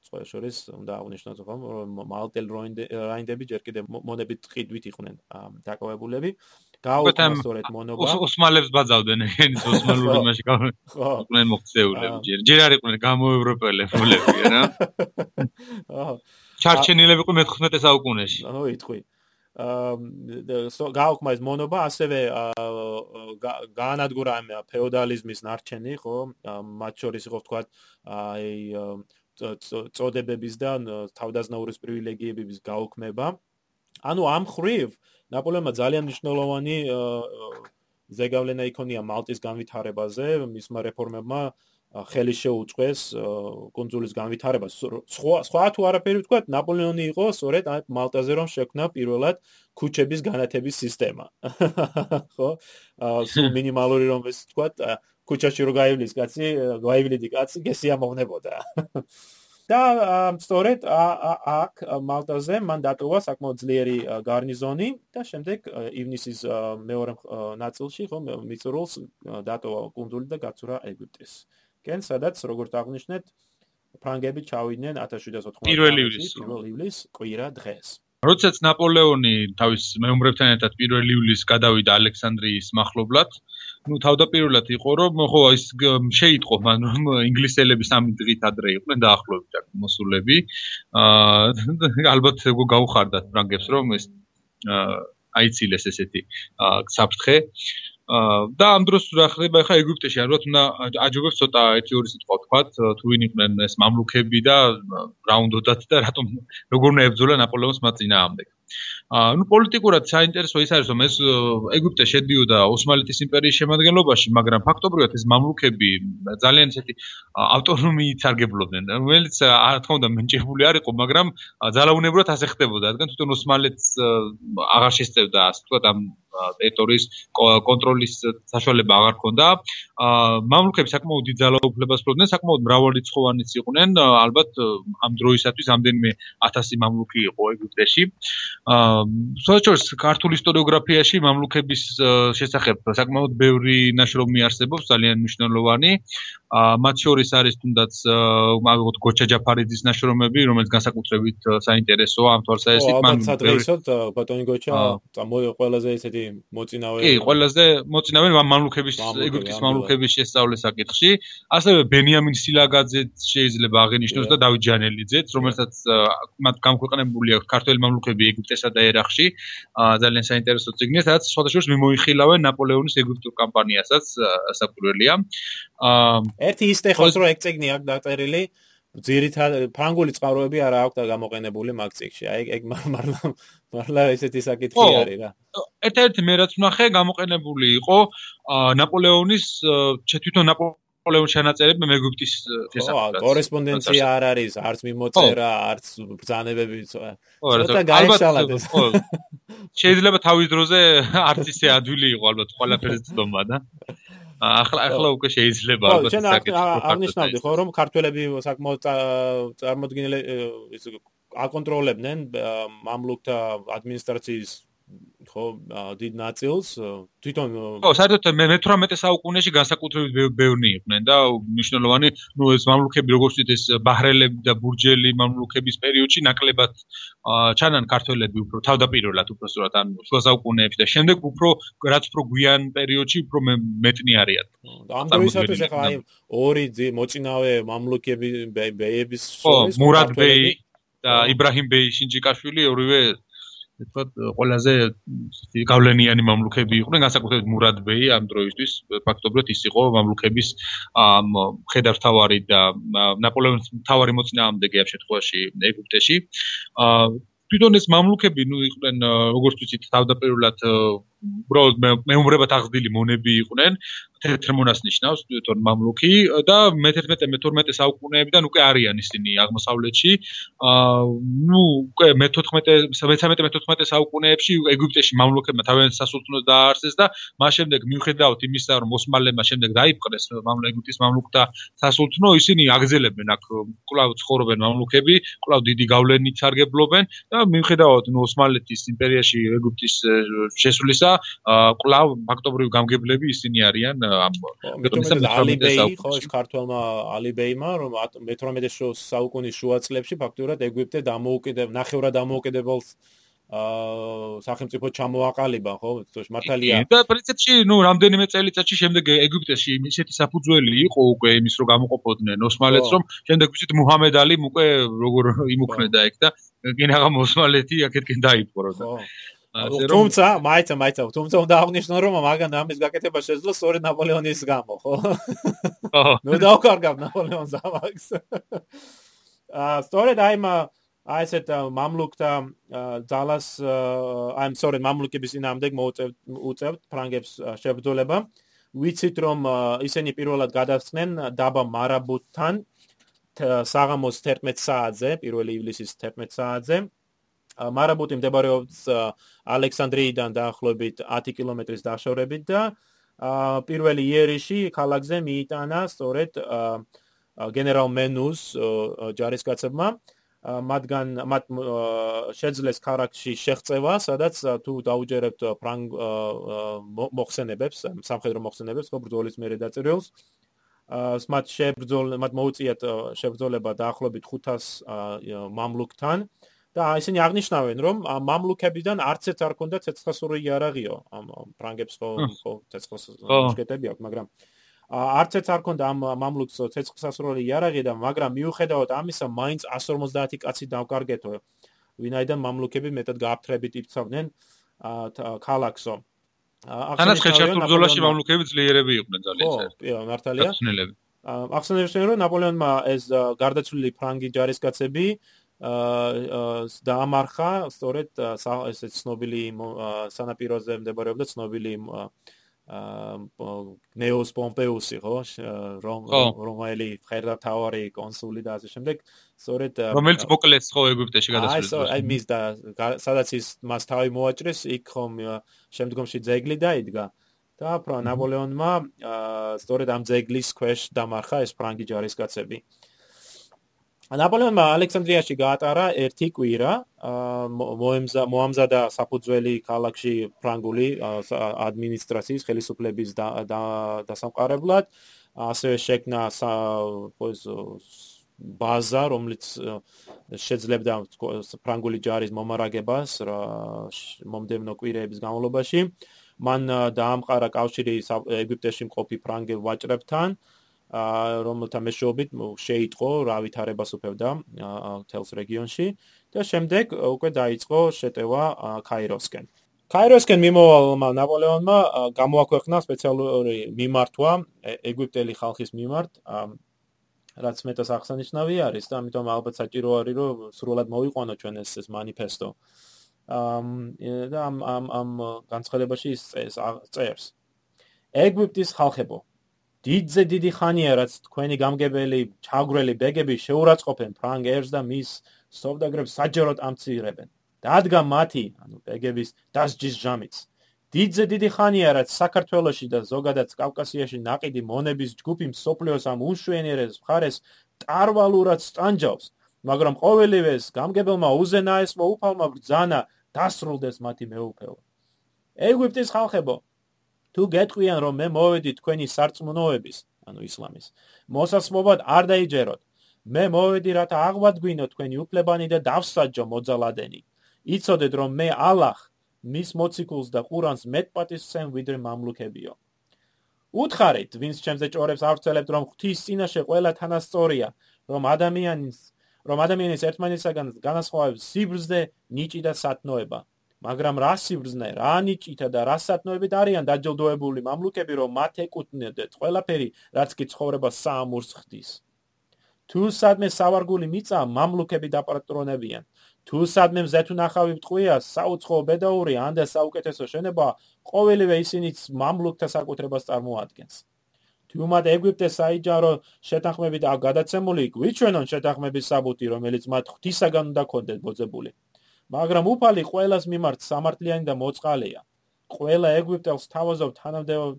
სხვა შორის უნდა აღნიშნოთ რომ მალტელ რაინდები ჯერ კიდევ მონებით ყიდვით იყვნენ დაკავებულები. გააუქმა სწორედ მონობა. ოსმალებს ბაძავდნენ ენის ოსმალური მასში გავყვნენ მოხსეულები ჯერ. ჯერ არ იყვნენ გამოევროპელები რა. ჩარჩენილები იყო მე-15 საუკუნეში აჰო იტყვი გააოქმა ეს მონობა ასევე გაანადგურა ამ ფეოდალიზმის ნარჩენი, ხო? მათ შორის იყო თქვა აი წოდებების და თავდაზნაურის პრივილეგიების გაოქმება. ანუ ამ ხრივ ნაპოლეონმა ძალიან მნიშვნელოვანი ზეგავლენა იქონია მალტის განვითარებაზე, მისმა რეფორმებმა აა ხელი შეუწყეს კონძულის განვითარებას. სხვა სხვა თუ არაფერი ვთქვა, ნაპოლეონი იყო სწორედ მალტაზე რომ შექმნა პირველად ქუჩების განათების სისტემა. ხო? სულ მინიმალური რომ ეს ვთქვა, ქუჩაში რო გაივლის კაცი, გაივლიდი კაცი, გესიამოვნებოდა. და სწორედ აქ მალტაზე მან დატოვა საკმაოდ ძლიერი გარნიზონი და შემდეგ ივნისის მეორე ნაწილში ხო მიწურულს დატოვა კონძული და გაცურა ეგვიპტეს. კენ სადაც როგორც აღნიშნეთ ფრანგები ჩავიდნენ 1780 ივლისს პირველ ივლისს კვირა დღეს. როდესაც ნაპოლეონი თავის მეომრებთან ერთად პირველ ივლისს გადავიდა ალექსანდრიის მახლობლად ну თავდაპირველად იყო რომ ხო ის შეიტყო მან რომ ინგლისელები სამი დღით ადრე იყვნენ დაახლოებით აქ მოსულები. აა ალბათ ეგო გაუხარდათ ფრანგებს რომ ეს აიცილეს ესეთი საფრთხე და ამ დროს რა ხდება? ხა ეგვიპტეში ალბათ უნდა აჯობებს ცოტა ერთი ორი სიტყვა ვთქვათ თუ ვინ იყვნენ ეს მამლუქები და რა უნდათ და რატომ როგორ უნდა ებრძოლა ნაპოლეონს მათ წინააღმდეგ. აა ნუ პოლიტიკურად საინტერესო ის არის რომ ეს ეგვიპტე შედიოდა ოსმალეთის იმპერიის შემადგენლობაში მაგრამ ფაქტობრივად ეს მამლუქები ძალიან ისეთი ავტონომიით სარგებლობდნენ. რომელიც რა თქმა უნდა მენჭებული არ იყო მაგრამ ძალაუნებურად ასე ხდებოდა. რადგან თვითონ ოსმალეთს აღარ შესწევდა ასე ვთქვათ ამ ტერიტორიის კონტროლის საშუალება აღარ ჰქონდა. აა მამლუქები საკმაოდ დიდ ძალაუფლებას ფლობდნენ, საკმაოდ მრავალრიცხოვანიც იყვნენ. ალბათ ამ დროისათვის ამდენიმე 1000 მამლუქი იყო ეგვიპტეში. სწორედ ქართულ ისტორიოგრაფიაში მამლუქების შესახებ საკმაოდ ბევრი ნაშრომი არსებობს, ძალიან მნიშვნელოვანი. მათ შორის არის თუნდაც მაგოთ გოჩა ჯაფარიძის ნაშრომები, რომელიც განსაკუთრებით საინტერესოა ამ თვალსაზრისით. მან საერთოდ ბატონი გოჩა წამოიღო ყველაზე ესეთი მოწინავე. კი, ყველაზე მოწინავე მამლუქების ეგვიპტის მამლუქების შესწავლის საკითხში. ასევე ბენიამინ სილაგაძე შეიძლება აღინიშნოს და დავით ჯანელიძეც, რომელსაც მათ გამქვეყნებული აქვს ქართველი მამლუქები ეგვიპტესა და ერაყში. ძალიან საინტერესო ციგნია, სადაც სხვადასხვა მიმოიხილავენ ნაპოლეონის ეგვიპტურ კამპანიასაც საფუძველია. აა ერთი ის ტეხოს რო ეგ ციგნი აქვს დაწერილი ძირითად ფრანგული წყაროები არა აქვს და გამოყენებული მაგ ციგში. აი ეგ მარლა მარლა ესეთი საკითხი არის რა. ერთ-ერთი მე რაც ვნახე გამოყენებული იყო ნაპოლეონის თვითონ ნაპოლეონის შენაწერები მეგვიპტის შესახებ. ხო, კორესპონდენცია არ არის, არც მიმოწერა, არც ბრძანებები. ცოტა გაიშალათ ეს. შეიძლება თავის დროზე არც ისე ადვილი იყო ალბათ ყველაფერზე ცდომა და ახლა ახლა უკვე შეიძლება ალბათ საკითხი აღნიშნავდი ხო რომ ქართველები საკმაოდ წარმოდგენილი ის აკონტროლებდნენ მამლუქთა ადმინისტრაციის ხო დიდ ნაწილს თვითონ ხო საერთოდ მე-18 საუკუნეში განსაკუთრებით ბევრი იყვნენ და მნიშვნელოვანი ნუ ეს მამლუქები როგორც ვთქვით ეს ბაჰრელები და ბურჯელი მამლუქების პერიოდში ნაკლებად ჩანან ქართველები უფრო თავდაპირველად უფრო სწორად ან შუა საუკუნეებში და შემდეგ უფრო რაც უფრო გვიან პერიოდში უფრო მეტნი არიან. ამ დროისათვის ახლა აი ორი მოწინავე მამლუქები ბეების შორის მურად ბეი და იბრაჰიმ ბეი შინჯიკაშვილი ორივე ვთქვათ, ყველაზე გავლენიანი მამლუქები იყვნენ, განსაკუთრებით მურად ბეი ამ დროისთვის, ფაქტობრივად ის იყო მამლუქების ხედართავარი და ნაპოლეონის მთავარი მოწინააღმდეგე ამ შემთხვევაში ეგვიპტეში. აა თვითონ ეს მამლუქები, ნუ იყვნენ როგორც ვთქვით, თავდაპირველად უბრალოდ მეუმრებად აღზრდილი მონები იყვნენ, თეთრ მონას ნიშნავს თვითონ მამლუქი და მე-11-მე-12 საუკუნეებიდან უკვე არიან ისინი აღმოსავლეთში. აა ნუ უკვე მე-14-მე-13-მე-14 საუკუნეებში ეგვიპტეში მამლუქებმა თავიანთი სასულთნო დააარსეს და მას შემდეგ მიუხედავად იმისა, რომ ოსმალებმა შემდეგ დაიპყრეს მამლუქის მამლუქთა სასულთნო, ისინი აგზელებენ აქ კლავ ცხოვრობენ მამლუქები, კლავ დიდი გავლენით სარგებლობენ და მიუხედავად ნუ ოსმალეთის იმპერიაში ეგვიპტის შესვლისა, კლავ ფაქტობრივი გამგებლები ისინი არიან ამ ალიბეი ხო ეს ქართველმა ალიბეიმა რომ მე-18 საუკუნის შუა წლებში ფაქტურად ეგვიპტე დამოუკიდებ ნახევრად დამოუკიდებელს აა სახელმწიფო ჩამოაყალიბა ხო? მართალია და პრინციპში ნუ რამდენიმე წელიწადში შემდეგ ეგვიპტეში ისეთი საფუძველი იყო უკვე იმის რომ გამოყოფოდნენ ოსმალეთს რომ შემდეგ ვთქვით მუჰამედ ალი უკვე როგორ იმუქნედა ეგ და კინაღა ოსმალეთი აქეთკენ დაიპყრო და თუმცა, მაიცა, მაიცა, თუმცა უნდა აღნიშნო, რომ მაგან ამის გაკეთება შეძლო სწორედ ნაპოლეონის გამო, ხო? ხო. ნუ დაუკარგავ ნაპოლეონს ამას. აა, სწორედ აი მა აი ესეთ მამლუქთა ძალას აი სწორედ მამლუქების ინამდე მოუწევთ უწევთ ფრანგებს შებრძოლება. ვიცით რომ ისინი პირველად გადასხდნენ დაბა მარაბუთთან საღამოს 11 საათზე, 1 ივლისის 11 საათზე. მარაბუტი მდებარეობს ალექსანდრიიდან დაახლოებით 10 კილომეტრის დაშორებით და პირველი იერიში ქალაქზე მიიტანა სწორედ გენერალ მენუს ჯარისკაცებმა მათგან მათ შეძლეს ქარაკში შეღწევა, სადაც თუ დაუჯერებთ ფრანგ მოხსენებებს, სამხედრო მოხსენებებს, ხო ბრძოლის მერე დაწერილს. აა მათ შებრძოლ მათ მოუწიათ შებრძოლება დაახლოებით 500 მამლუქთან. და ისინი აღნიშნავენ რომ მამლუქებიდან არც ერთ არ ქონდა ცეცხლსური იარაღიო. ამ ფრანგებს ხო ხო ცეცხლსური აქვს მაგრამ არც ერთ არ ქონდა ამ მამლუქს ცეცხლსური იარაღი და მაგრამ მიუხედავად ამისა მაინც 150 კაცი დავკარგეთო. ვინაიდან მამლუქები მეტად გააფთრებით იფცავდნენ ქალაქსო. ხელშეწირ ბრძოლაში მამლუქები ძლიერები იყვნენ ძალიან ხო კი მართალია. ახსენებენ რომ ნაპოლეონმა ეს გარდაცვლილი ფრანგი ჯარისკაცები დაამარხა სწორედ ესე ცნობილი სანაპიროზე მდებარეობდა ცნობილი აა ნეოს პომპეუსი ხო? რომ რომელი ხერდა თავარი კონსული და ასე შემდეგ სწორედ რომელიც მოკლეს ხო ეგვიპტეში გადასვლით აი მის და სადაც ის მას თავი მოაჭრეს იქ ხომ შემდგომში ძეგლი დაიდგა. და პრო ნაპოლეონმა სწორედ ამ ძეგლის ქვეშ დამარხა ეს ფრანგი ჯარისკაცები. აა ნაპოლეონმა ალექსანდრიაში გაატარა ერთი კვირა, მოემზა მოამზადა საფუძველი ქალაქში ფრანგული ადმინისტრაციის ხელისუფლების დასამყარებლად, ასევე შექმნა ბაზა, რომელიც შეძლებდა ფრანგული ჯარის მომარაგებას მომდევნო კვირეების განმავლობაში. მან დაამყარა კავშირი ეგვიპტეში მყოფი ფრანგელ ვაჭრებთან. რომელთა მეშვეობით შეიტყო რა ვითარებას უფევდა თელს რეგიონში და შემდეგ უკვე დაიწყო შეტევა კაიროსკენ. კაიროსკენ მიმოვალმა ნაპოლეონმა გამოაქვეყნა სპეციალური მიმართვა ეგვიპტელი ხალხის მიმართ რაც მეტას აღსანიშნავი არის და ამიტომ ალბათ საჭირო არის რომ სრულად მოვიყვანო ჩვენ ეს ეს манифесто. ამ და ამ ამ ამ განცხადებაში ის წერს. ეგვიპტის ხალხებო, დიდზე დიდი ხანია, რაც თქვენი გამგებელი, ჩაგვრელი ბეგები შეურაცხყოფენ ფრანგ ერს და მის სოვდაგრებს საჯაროდ ამცირებენ. დადგა მათი, ანუ ბეგების დასჯის ჟამიც. დიდზე დიდი ხანია, რაც საქართველოში და ზოგადად კავკასიაში ناقიდი მონების ჯგუფი მსოფლიოს ამ უშუენიერეს მხარეს ტარვალურად სტანჯავს, მაგრამ ყოველივეს გამგებელმა უზენაესმა უფალმა ბრძანა დასრულდეს მათი მეუფეობა. ეგვიპტის ხალხებო, თუ გეტყვიან რომ მე მოვედი თქვენი სარწმუნოების, ანუ ისლამის, მოსასმობად არ დაიჯეროთ. მე მოვედი რათა აღვადგინო თქვენი უფლებანი და დავსაჯო მოძალადენი. იცოდეთ რომ მე ალლაჰ მის მოციქულს და ყურანს მეტპატისცემ ვიდრე მამლუქებიო. უთხარით, ვინც ჩემზე ჭორებს ავრცელებთ რომ ღვთის წინაშე ყველა თანასწორია, რომ ადამიანის რომ ადამიანის ერთმანეთისაგან განასხვავებს სიბრძნე, ნიჭი და სათნოება. მაგრამ რა სიბრძნე, რა ნიჭითა და რა სათნოებით არიან დაჯილდოებული მამლუქები, რომ მათ ეკუთვნოდეთ ყველაფერი, რაც კი ცხოვრება საამურს ხდის. თუ სადმე სავარგული მიწა მამლუქები დაპატრონებიან, თუ სადმე მზეთუნახავი მტყვია, საუცხო ბედაური ან და საუკეთესო შენობა, ყოველივე ისინიც მამლუქთა საკუთრებას წარმოადგენს. თუ მათ ეგვიპტეს საიჯარო შეთანხმებით აგადაცემული, გვიჩვენონ შეთანხმების საბუთი, რომელიც მათ ღვთისაგან უნდა კონდეთ მოძებული. მაგრამ უფალი ყოველას მიმართ სამართლიანი და მოწყალეა. ყველა ეგვიპტელს თავაზობ თანამდებობ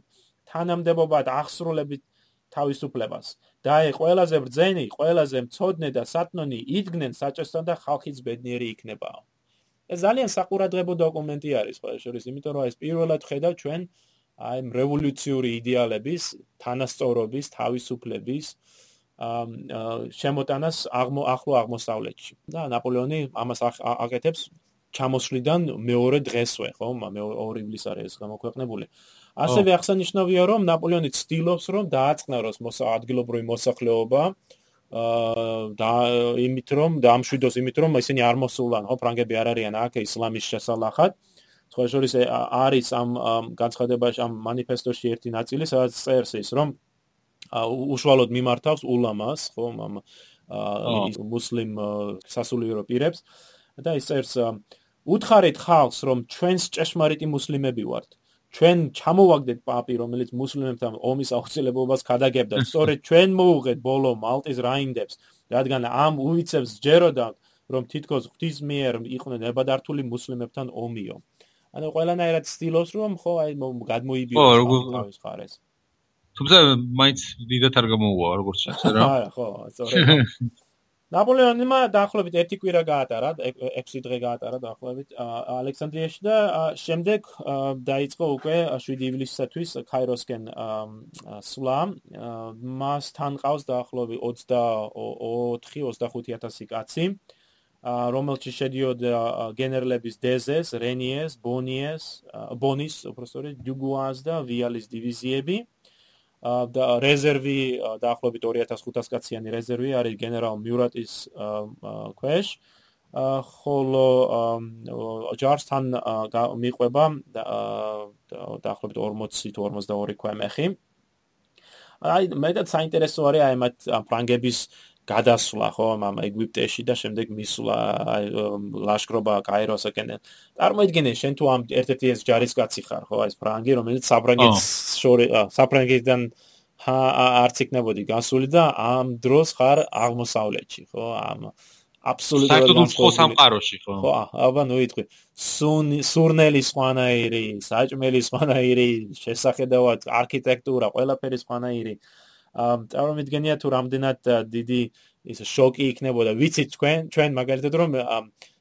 თანამდებობად ახსრულებით თავისუფლებას. და აი ყველაზე ბრძენი, ყველაზე მწოდნე და სათნონი იდგნენ საჭესთან და ხალხიც ბედნიერი იქნება. ეს ძალიან საყურადღებო დოკუმენტი არის ყველა შორის, იმიტომ რომ ეს პირველად ხედავ ჩვენ აი რევოლუციური იდეალების, თანასწორობის, თავისუფლების შემოტანას ახლო აღმოსავლეთში. და ნაპოლეონი ამას აკეთებს ჩამოსვლიდან მეორე დღესვე, ხო? მეორე ივლის არის ეს გამოქვეყნებული. ასევე აღსანიშნავია, რომ ნაპოლეონი ცდილობს, რომ დააწყნაროს ადგილობრივი მოსახლეობა, და იმით რომ დამშვიდოს იმით რომ ისინი არ მოსულან ხო ფრანგები არ არიან აქ ისლამის შესალახად სხვა შორის არის ამ განცხადებაში ამ манифестоში ერთი ნაწილი სადაც წერს ის რომ უშუალოდ მიმართავს ულამას, ხო, ამ მუსლიმ სასულიერო პირებს და ის წერს უთხარით ხალხს, რომ ჩვენს ჭეშმარიტი მუსლიმები ვართ. ჩვენ ჩამოვაგდეთ პაპი, რომელიც მუსლიმებთან ომის აუცილებლობას ქადაგებდა. სწორედ ჩვენ მოუღეთ ბოლო მალტის რაინდებს, რადგან ამ უიცებს ჯეროდა, რომ თითქოს ღვთის მიერ იყვნენ ნებადართული მუსლიმებთან ომიო. ანუ ყველანაირად ცდილობს, რომ ხო აი გადმოიბიოს თავის ხარეს. თუმცა მაინც დიდათ არ გამოუვა როგორც ჩანს რა. აა ხო, სწორედ. ნაპოლეონმა დაახლოებით ერთი კვირა გაატარა, 6 დღე გაატარა დაახლოებით ალექსანდრიაში და შემდეგ დაიწყო უკვე 7 ივლისისათვის ქაიროსკენ სვლა. მას თან ყავს დაახლოებით 24-25000 კაცი. რომელშიც შედიოდა გენერლების დეზეს, რენიეს, ბონიეს, ბონის, უბრალოდ დუგუას და ვიალის დივიზიები. და რეზერვი დაახლოებით 2500 კაციანი რეზერვი არის გენერალ მიურატის ქვეშ. ხოლო ჯარსთან მიყვება დაახლოებით 40 თუ 42 ქვემეხი. აი მეტად საინტერესო არის აი მათ ფრანგების გადასვლა ხო ამ ეგვიპტეში და შემდეგ მისვლა ლაშქრობა კაიროსაკენ. წარმოიდგინე შენ თუ ამ ერთ-ერთი ეს ჯარისკაცი ხარ ხო ეს ფრანგი რომელიც საფრანგეთს შორი საფრანგეთიდან არც იქნებოდი გასული და ამ დროს ხარ აღმოსავლეთში ხო ამ აბსოლუტურად საერთოდ სამყაროში ხო. ხო აბა ნუ იტყვი სურნელი სვანაირი საჭმელი სვანაირი შესახედავად არქიტექტურა ყველაფერი სვანაირი წარმომიდგენია თუ რამდენად დიდი ის შოკი იქნებოდა. ვიცი თქვენ ჩვენ მაგალითად რომ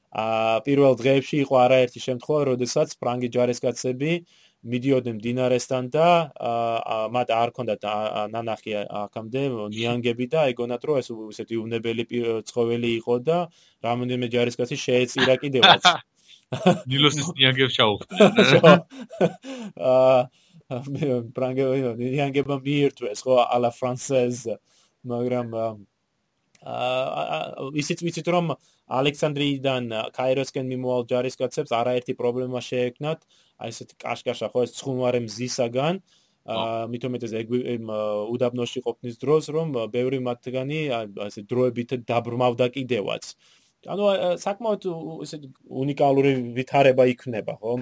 ა პირველ დღეებში იყო არაერთი შემთხვევა როდესაც ფრანგი ჯარისკაცები მიდიოდნენ დინარესთან და მათ არ ჰქონდათ ნანახი აქამდე ნიანგები და ეგონათ რომ ეს ესეთი უნებელი ცხოველი იყო და რამოდენიმე ჯარისკაცი შეეწირა კიდევაც. ნილოსის ნიანგებს ჩაუხდნენ. აა ბრანგეო ნიანგება მიირთვეს ხო ალა ფრანსეზ მაგრამ აა ისიც ვიცით რომ ალექსანდრიიდან კაიროსკენ მიმოვალ ჯარისკაცებს არაერთი პრობლემა შეექმნათ აი ესეთი კაშკაშა ხო ეს ცხუნვარე მზისაგან აა მithumetes უდაბნოში ყოფნის დროს რომ ბევრი მათგანი ასე დროებით დაბრმავდა კიდევაც ანუ საკმაოდ ესე უნიკალური ვითარება იქნება ხო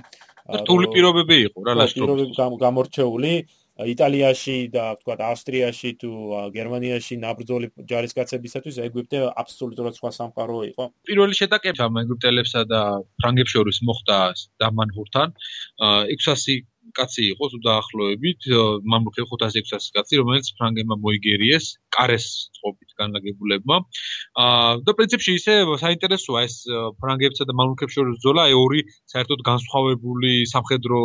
რთული პირობები იყო რა ლაშქრობები გამორჩეული იტალიაში და თქვა ავსტრიაში თუ გერმანიაში ნაბრძოლი ჯარისკაცებისათვის ეგვიპტე აბსოლუტურად სხვა სამყარო იყო. პირველი შეტაკება ეგვიპტელებსა და ფრანგებს შორის მოხდა დამანჰურთან. 600 კაცი იყო თუ დაახლოებით, მამლუქი 500-600 კაცი, რომელიც ფრანგებმა მოიგერიეს კარეს წყობით განლაგებულებმა. აა და პრინციპში ისე საინტერესოა ეს ფრანგებსა და მამლუქებს შორის ბრძოლა, აი ორი საერთოდ განსხვავებული სამხედრო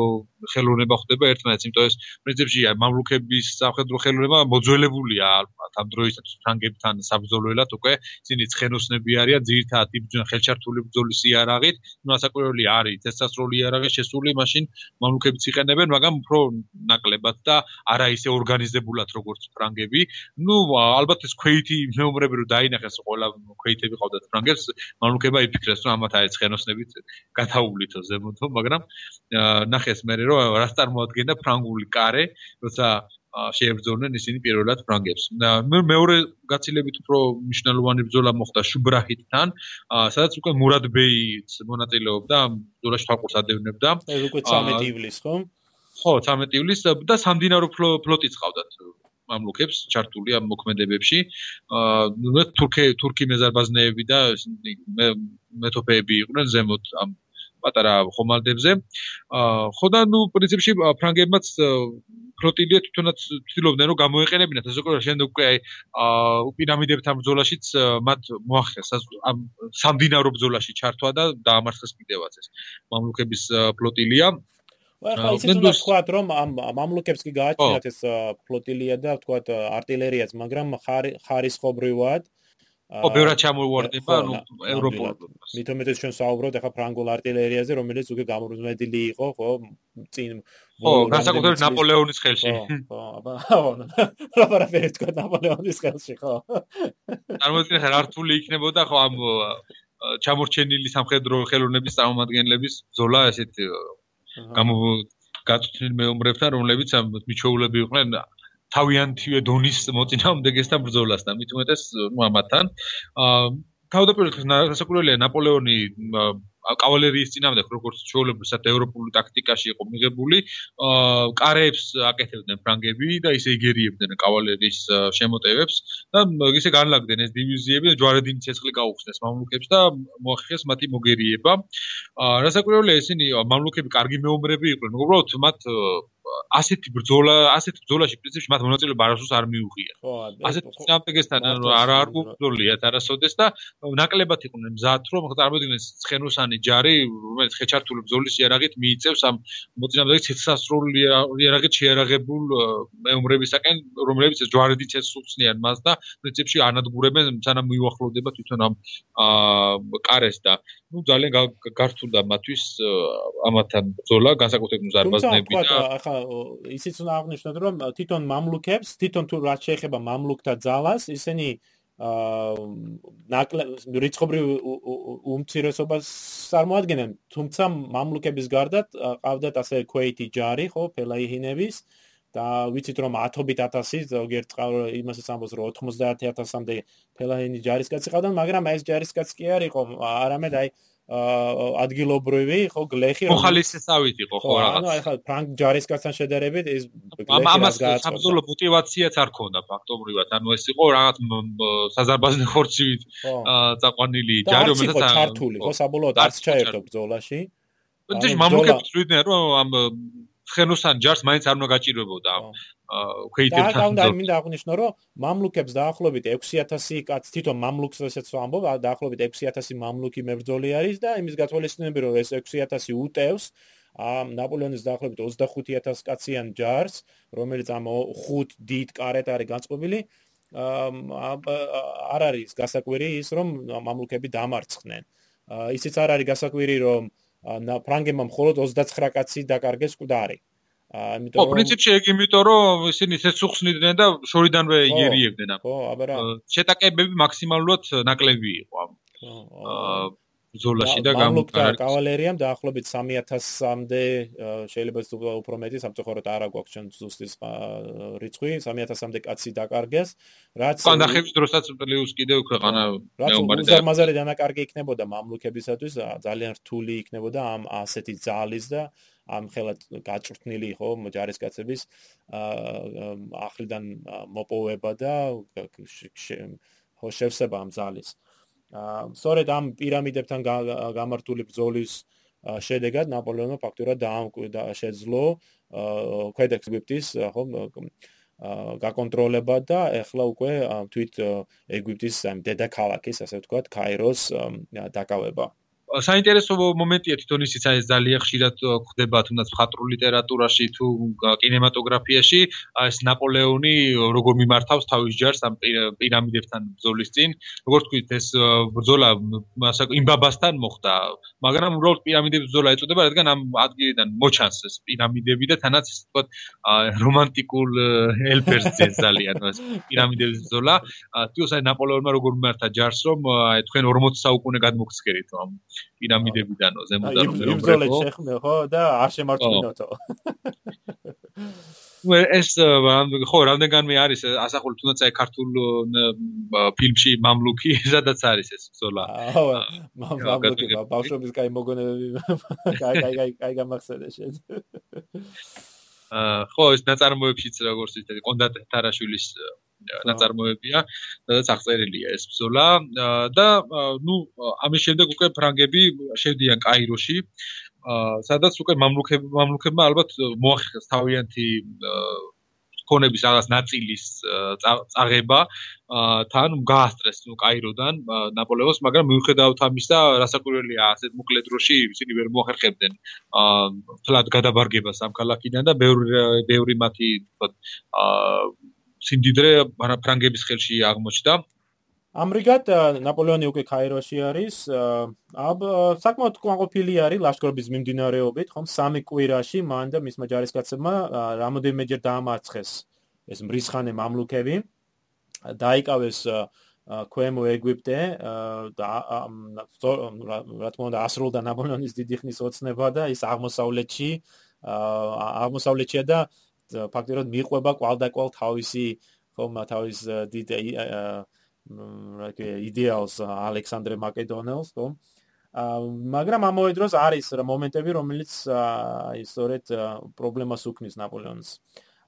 ხელოვნება ხდება ერთმანეთს, იმიტომ ეს პრინციპში აი მამლუქების სამხედრო ხელოვნება მოძველებულია ალბათ ამ დროისათვის ფრანგებთან საბრძოლველად უკვე ისინი ცხენოსნები არიან ძირითადად იბრძვიან ხელჩართული ბრძოლის იარაღით, ну ასაკვირველი არის წესასროლი იარაღი შესული, მაშინ მამლუქებიც იყენებენ, მაგრამ უფრო ნაკლებად და არა ისე ორგანიზებულად როგორც ფრანგები. ну ალბათ ეს ქვეითი მეომრები რო დაინახეს ყველა ქვეითები ყავდათ ფრანგებს, მამლუქებმა იფიქრეს რომ ამათ არის ცხენოსნებით გათაულითო ზემოთო, მაგრამ ნახეს მე რომ რა წარმოადგენდა ფრანგული კარე, როცა შეებრძოლნენ ისინი პირველად ფრანგებს. მეორე გაცილებით უფრო მნიშვნელოვანი ბრძოლა მოხდა შუბრაჰიტთან, სადაც უკვე მურად ბეი მონაწილეობდა ბრძოლაში ფაკურს ადევნებდა. ეს უკვე 13 ივლისს, ხო? ხო, 13 ივლისს და სამდინარო ფლოტიც ყავდათ მამლუქებს ჩართული ამ მოქმედებებში. აა თურქე თურქი მეზარბაზნეები და მეთოფეები იყვნენ ზემოთ ამ პატარა ხომალდებზე. აა ხო და ნუ პრინციპში ფრანგებმაც ფლოტილია თვითონაც ცდილობდნენ რომ გამოეყენებინათ ეს უკვე შემდეგ უკვე აა პირამიდებთან ბრძოლაშიც მათ მოახერხეს ამ სამდინარო ბრძოლაში ჩართვა და დაამარცხეს კიდევაც ეს მამლუქების ფლოტილია. ახლა ისიც უნდა ვთქვათ, რომ ამ მამლუკებს კი გააჩნიათ oh. ეს äh, ფლოტილია და ვთქვათ артиლერიაც, äh, მაგრამ ხარისხობრივად äh, ო, ბევრად ჩამოვარდება, ну, ევროპულ. მითუმეტეს ჩვენ საუბრობთ ახლა ფრანგულ артиლერიაზე, რომელიც უკვე გამორზმედილი იყო, ხო, წინ ო, განსაკუთრებით ნაპოლეონის ხელში. ხო, აბა, რა პარაფერი თქვა ნაპოლეონის ხელში, ხო. წარმოიდგინე ხარ ართული იქნებოდა ხო ამ ჩამორჩენილი სამხედრო ხელოვნების წარმომადგენლების ბრძოლა ესეთ გამო გაწუთნილ მეომრებთან რომლებიც მიჩოულები იყვნენ თავიანთივე დონის მოწინააღმდეგესთან ბრძოლასთან მით უმეტეს ნუ ამათთან. აა თავდაპირველად გასაკურველია ნაპოლეონი კავალერიის წინამდე როგორც ჩვეულებრივად ევროპული ტაქტიკაში იყო მიღებული აა კარებს აკეთებდნენ ფრანგები და ისე იგერიებდნენ კავალერიის შემოტევებს და ისე განლაგდნენ ეს დივიზიები და ჯვარედინი ცეცხლი გაუხსნეს მამლუქებს და მოახერხეს მათი მოგერიება. აა გასაკურველია ისინი მამლუქები კარგი მეომრები იყვნენ უბრალოდ მათ ასეთი ბრძოლა, ასეთ ბრძოლაში პრინციპში მათ მონაწილეობა არასდროს არ მიუღია. ხო, ასეთ სამპეგესთან არ არ გუბრძოლიათ არასოდეს და ნაკლებად იყვნენ მზად, რომ წარმოიდგინეს ცხენოსანი ჯარი, რომელიც ხეჩართული ბრძოლის იარაღით მიიწევს ამ მოწინააღმდეგე ცეცხლსასროლი იარაღით შეარაღებულ მეომრებისაკენ, რომლებიც ჯვარედი ცეცხლსუხსნიან მას და პრინციპში ანადგურებენ, სანამ მიუახლოვდება თვითონ ამ კარეს და ну ძალიან გართულდა მათთვის ამათან ბრძოლა განსაკუთრებით მზარბაზნები და ახლა ისიც უნდა აღნიშნოთ რომ თვითონ მამლუქებს თვითონ თუ რაც შეეხება მამლუქთა ძალას ისინი აა რიცხობრივ უმცირესობას წარმოადგენენ. თუმცა მამლუქების გარდა ყავდათ ასე ქვეითი ჯარი ხო ფელაიჰინების და ვიცით რომ 10-ობით 1000 ზოგიერთ იმასაც ამბობს რომ 90000-მდე ფელაიჰინი ჯარისკაცი ყავდა მაგრამ ეს ჯარისკაცი კი არ იყო არამედ აი ადგილობრივი, ხო, გლეხი. მოხალისესავით იყო, ხო, რაღაც. ანუ ახლა ფრანკ ჯარისკაცთან შედარებით ეს ამას საბრძოლო მოტივაციაც არ ქონდა ფაქტობრივად. ანუ ეს იყო რაღაც საზარბაზნე ხორცივით წაყვანილი ჯარი, რომელსაც ჩართული, ხო, საბოლოოდ არც ჩაერთო ბრძოლაში. და მამუკებს ვიდნენ რომ ამ ხენოსან ჯარს მაინც არ უნდა გაჭირვებოდა ქვეიდებთან. და უნდა მინდა აღნიშნო რომ მამლუქებს დაახლოებით 6000 კაც თვითონ მამლუქს ესეც ვამბობ, დაახლოებით 6000 მამლუქი მებრძოლი არის და იმის გათვალისწინები რომ ეს 6000 უტევს ამ ნაპოლეონის დაახლოებით 25000 კაციან ჯარს, რომელიც ამ ხუთ დიდ კარეთ არის განწყობილი. არ არის გასაკვირი ის რომ მამლუქები დამარცხნენ. ისიც არ არის გასაკვირი რომ ფრანგებმა მხოლოდ 29 კაცი დაკარგეს მკვდარი. აა იმიტომ რომ ხო, პრინციპში ეგ იმიტომ რომ ისინი ცეცხლხსნიდნენ და შორიდანვე იგერიებდნენ. ხო, აბა რა. შეტაკებები მაქსიმალურად ნაკლები იყო. ხო. აა ბრძოლაში და გამოკარგ კავალერიამ დაახლოებით 3000-მდე შეიძლება უფრო მეტი სამწუხაროდ არ აქვს ჩვენ ზუსტი რიცხვი 3000-მდე კაცი დაკარგეს რაც კანდახების დროსაც პლუს კიდევ ქვეყანა მეომარი და ზარმაზარი დანაკარგი იქნებოდა მამლუქებისათვის ძალიან რთული იქნებოდა ამ ასეთი ძალის და ამ ხელად გაჭრთნილი ხო ჯარისკაცების ახლიდან მოპოვება და ხო შევსება ამ ძალის სწორედ ამ პირამიდებთან გამართული ბრძოლის შედეგად ნაპოლეონმა ფაქტურად დაამკვიდრა შეძლო ქვედექს ეგვიპტის ხო გაკონტროლება და ეხლა უკვე თვით ეგვიპტის ამ დედაქალაქის ასე ვთქვათ კაიროს დაკავება. საინტერესო მომენტია თვითონ ისიც აი ძალიან ხშირად ხდება თუნდაც მხატვრულ ლიტერატურაში თუ კინემატოგრაფიაში ეს ნაპოლეონი როგორ მიმართავს თავის ჯარს ამ პირამიდებთან ბრძოლის წინ. როგორც თქვით ეს ბრძოლა იმბაბასთან მოხდა. მაგრამ უბრალოდ პირამიდების ბრძოლა ეწოდება რადგან ამ ადგილიდან მოჩანს ეს პირამიდები და თანაც ისე თქვა რომანტიკულ ელფერსზე ძალიან ეს პირამიდების ბრძოლა. თვითონ აი ნაპოლეონმა როგორ მიმართა ჯარს რომ აი თქვენ 40 საუკუნე გადმოგცქერით ამ პირამიდებიდანო ზემოდან იბრძოლეთ შეხმე ხო და არ შემარწმუნოთო ეს э, ხო რამდენგანმე არის ასახული თუნდაც აი ქართულ ფილმში მამლუკი სადაც არის ეს ბრძოლა. მამლუკი ბავშვობის კაი მოგონებები კაი კაი კაი კაი გამახსენე შენ. აა ხო ეს ნაწარმოებშიც როგორც ისე კონდატ თარაშვილის ნაწარმოებია, სადაც აღწერილია ეს ბრძოლა. და ნუ ამის შემდეგ უკვე ფრანგები შევდიან კაიროში, სადაც უკვე მამლუქები მამლუქებმა ალბათ მოახერხეს თავიანთი ქონების რაღაც ნაწილის წაღება თან გაასტრეს ნუ კაიროდან ნაპოლეონს, მაგრამ მიუხედავად ამისა, რასაკვირველია, ასეთ მოკლე დროში ისინი ვერ მოახერხებდნენ აა თლად გადაბარგებას ამ ქალაქიდან და ბევრი ბევრი მათი აა სიმდიდრე ფრანგების ხელში აღმოჩნდა. ამრიგად ნაპოლეონი უკვე კაიროში არის. აბ საკმაოდ კვანყოფილი არის ლაშქრობის მიმდინარეობით, ხომ სამი კვირაში მან და მისმა ჯარისკაცებმა რამოდენიმეჯერ დაამარცხეს ეს მრისხანე მამლუქები. დაიკავეს ქვემო ეგვიპტე და რა თქმა უნდა ასრულდა ნაპოლეონის დიდი ხნის ოცნება და ის აღმოსავლეთში აღმოსავლეთშია და ფაქტიურად მიყვება კვალდაკვალ თავისი ხომ თავის დიდ რა ქვია იდეალს ალექსანდრე მაკედონელს ხომ? მაგრამ ამავე დროს არის მომენტები რომელიც აი სწორედ პრობლემას უქმნის ნაპოლეონს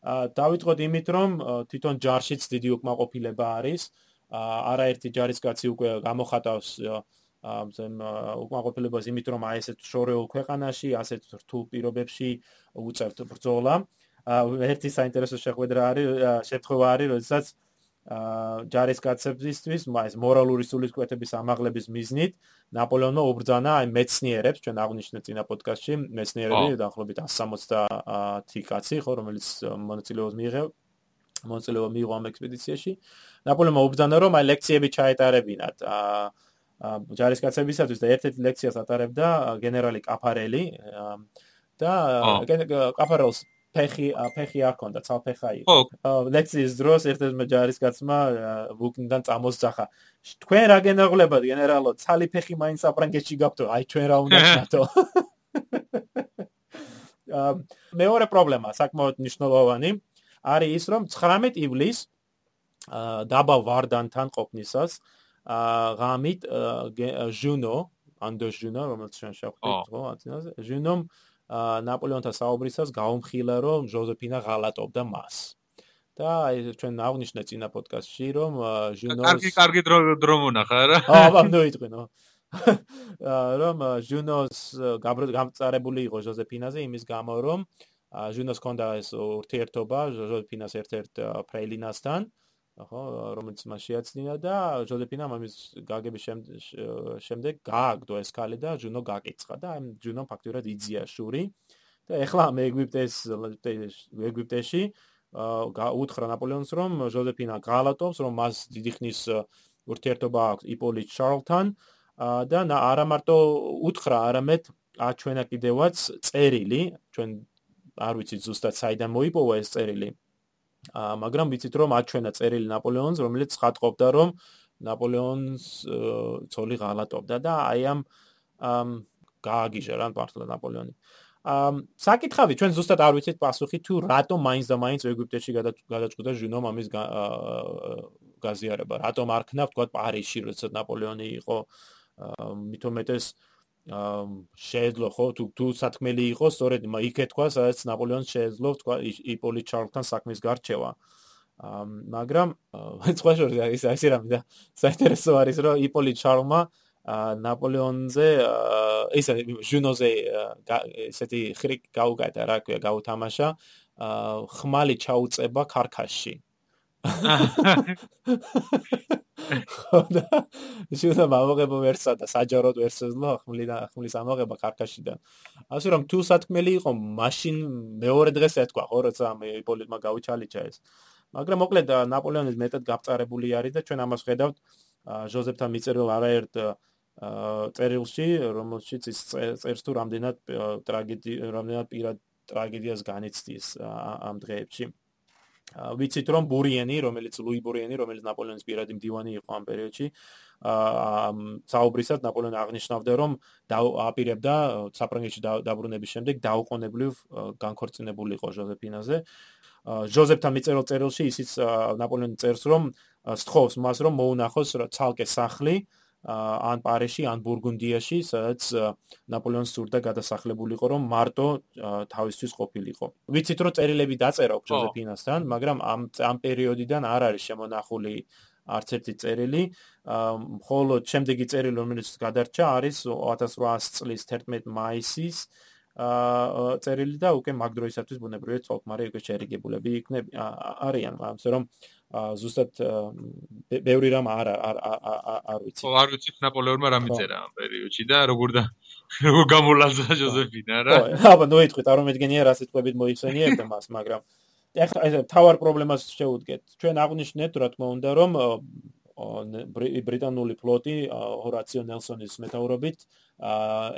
დავიწყოთ იმით რომ თვითონ ჯარშიც დიდი უკმაყოფილება არის. არაერთი ჯარისკაცი უკვე გამოხატავს ამ უკმაყოფილებას იმით რომ აი ესეთ შორეულ ქვეყანაში ასეთ რთულ პირობებში უწევთ ბრძოლა ერთი საინტერესო შეხვედრა არის შეთხოვა არის როდესაც ჯარისკაცებისთვის ეს მორალური სულისკვეთების ამაღლების მიზნით ნაპოლეონმა უბრძანა აი მეცნიერებს ჩვენ აღნიშნე წინა პოდკასტში მეცნიერები დაახლოებით 170 კაცი ხო რომელიც მონაწილეობას მიიღო მონაწილეობა მიიღო ამ ექსპედიციაში. ნაპოლეონმა უბრძანა რომ აი ლექციები ჩაეტარებინათ. აა ჯარისკაცებისათვის და ერთ-ერთ ლექციას ატარებდა გენერალი კაფარელი და კაფარელს ფეხი ფეხი არ ქონდა, ცალფეხა იყო. ხო, ლექციის დროს ერთ-ერთმა ჯარისკაცმა ვუკნიდან წამოსძახა. თქვენ რა გენერალებად, გენერალო, ცალი ფეხი მაინც აფრანგეთში გაქვთ, აი ჩვენ რა უნდა ვქნათო. აა მეორე პრობლემა, საკმაოდ მნიშვნელოვანი, არის ის, რომ 19 ივლისს აა დაბა ვარდანთან ყოფნისას აა ღამით ჟუნო, ანდო ჟუნო, რომელიც ჩვენ შევხვდით, ხო, ათინაზე, ჟუნომ ნაპოლეონთან საუბრისას გაუმხილა რომ ჟოზეფინა ღალატობდა მას. და აი ჩვენ აღნიშნე წინა პოდკასტში რომ ჟუნოს კარგი კარგი დრო მონახა რა. აა ამ ნოიტყვინო. რომ ჟუნოს გამწარებული იყო ჟოზეფინაზე იმის გამო რომ ჟუნოს კონდა ეს ურთიერთობა ჟოზეფინას ერთ-ერთ ფრეილინასთან. ხო, რომელიც მას შეაცნია და ჟოზეფინა მამის გაგების შემდეგ გააგდო ეს ქალი და ჯუნო გაკიცხა და ამ ჯუნო ფაქტურად იძია შური. და ეხლა ამ ეგვიპტეს ეგვიპტეში უთხრა ნაპოლეონს რომ ჟოზეფინა გალატობს რომ მას დიდი ხნის ურთიერთობა აქვს იპოლიტ შარლთან. და არა მარტო უთხრა არამედ აჩვენა კიდევაც წერილი ჩვენ არ ვიცით ზუსტად საიდან მოიპოვა ეს წერილი მაგრამ ვიცით რომ აჩვენა წერილი ნაპოლეონს რომელიც ხატყობდა რომ ნაპოლეონს ცოლი ღალატობდა და აი ამ გააგიჟა რა მართლა ნაპოლეონი. ამ საკითხავი ჩვენ ზუსტად არ ვიცით პასუხი თუ რატომ მაინც და მაინც ეგვიპტეში გადაჭყდა ჟუნო მამის გაზიარება. რატომ არ ქნა თქვა პარიში როდესაც ნაპოლეონი იყო მithometes შეეძლო ხო თუ თუ სათქმელი იყო სწორედ იქ ეთქვა სადაც ნაპოლეონს შეეძლო თქვა იპოლიტ ჩარლთან საქმის გარჩევა. მაგრამ სხვა შორის ის ასე რამე და საინტერესო არის რომ იპოლიტ ჩარლმა ნაპოლეონზე ისე ჟუნოზე ესეთი ხრიკ გაუგადა რა ქვია გაუთამაშა ხმალი ჩაუწება ქარქაშში. ხოდა შეიძლება მოგებო ვერსა და საჯაროდ ვერსაზლო ხმლი და ხმლის ამოღება ქარქაშიდან. ასე რომ თუ სათქმელი იყო, მაშინ მეორე დღეს ეთქვა ხო როცა მე იპოლიტმა გაუჩალიჩა ეს. მაგრამ მოკლედ ნაპოლეონის მეტად გაფწარებული არის და ჩვენ ამას ხედავთ ჟოზეფთან მიწერილ არაერთ წერილში, რომელშიც ის წერს თუ რამდენად ტრაგედი რამდენად პირად ტრაგედიას განიცდის ამ დღეებში. ვიცით რომ ბურიენი, რომელიც ლუი ბურიენი, რომელიც ნაპოლეონის პირადი მდივანი იყო ამ პერიოდში, აა საუბრისად ნაპოლეონი აღნიშნავდა რომ აპირებდა საფრანგეთში დაბრუნების შემდეგ დაუყოვნებლივ განქორწინებულიყო ჟოზეფინაზე. ჟოზეფთან მიწერილ წერილში ისიც ნაპოლეონი წერს რომ სთხოვს მას რომ მოუნახოს ცალკე სახლი ან პარიში, ან ბურგუნდიაში, სადაც ნაპოლეონს სურდა გადასახლებულიყო, რომ მარტო თავისთვის ყოფილიყო. ვიცით, რომ წერილები დაწერა ჟოზეფინასთან, მაგრამ ამ ამ პერიოდიდან არ არის შემონახული არც ერთი წერილი. მხოლოდ შემდეგი წერილი, რომელიც გადარჩა, არის 1800 წლის 11 მაისის აა წერილი და უკვე მაგ დროისათვის ბუნებრივია თოლკმარი უკვე შერიგებულები იქნებ არიან, ამასე რომ ზუსტად ბევრი რამ არ არ არ ვიცი. ო არ ვიცი ნაპოლეონმა რა მიწერა ამ პერიოდში და როგორ და როგორ გამოლაზა ჟოზეფინა რა. ო აბა ნუ იტყვით არ მომედგენია რა სიტყვებით მოიხსენიებდა მას, მაგრამ ეხლა ეს თავარ პრობლემას შეუდგეთ. ჩვენ აღნიშნეთ რა თქმა უნდა რომ ბრიტანული ფლოტი ჰორაციო ნელსონის მეტაურობით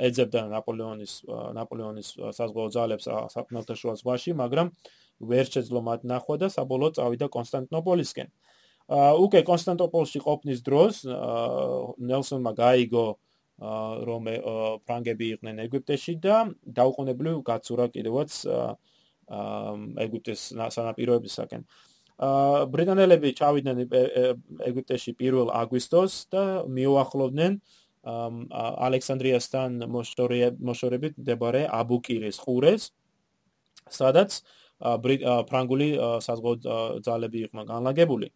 ეძებდა ნაპოლეონის ნაპოლეონის საზღვაო ძალებს საფრანგეთში ზღვაში, მაგრამ ვერ შეძლო მათ ნახვა და საბოლოოდ წავიდა კონსტანტინოპოლისკენ. აა უკვე კონსტანტინოპოლში ყოფნის დროს ნელსონმა გაიგო რომ ფრანგები იყვნენ ეგვიპტეში და დაუყოვნებლივ გაცურა კიდევაც აა ეგვიპტეს სანაპიროებისაკენ. აა ბრიტანელები ჩავიდნენ ეგვიპტეში 1 აგვისტოს და მიუახლოვდნენ ალექსანდრიასთან მოშორებით მდებარე აბუკირის ყურეს სადაც ფრანგული საზღვაო ძალები იყვნენ განლაგებული.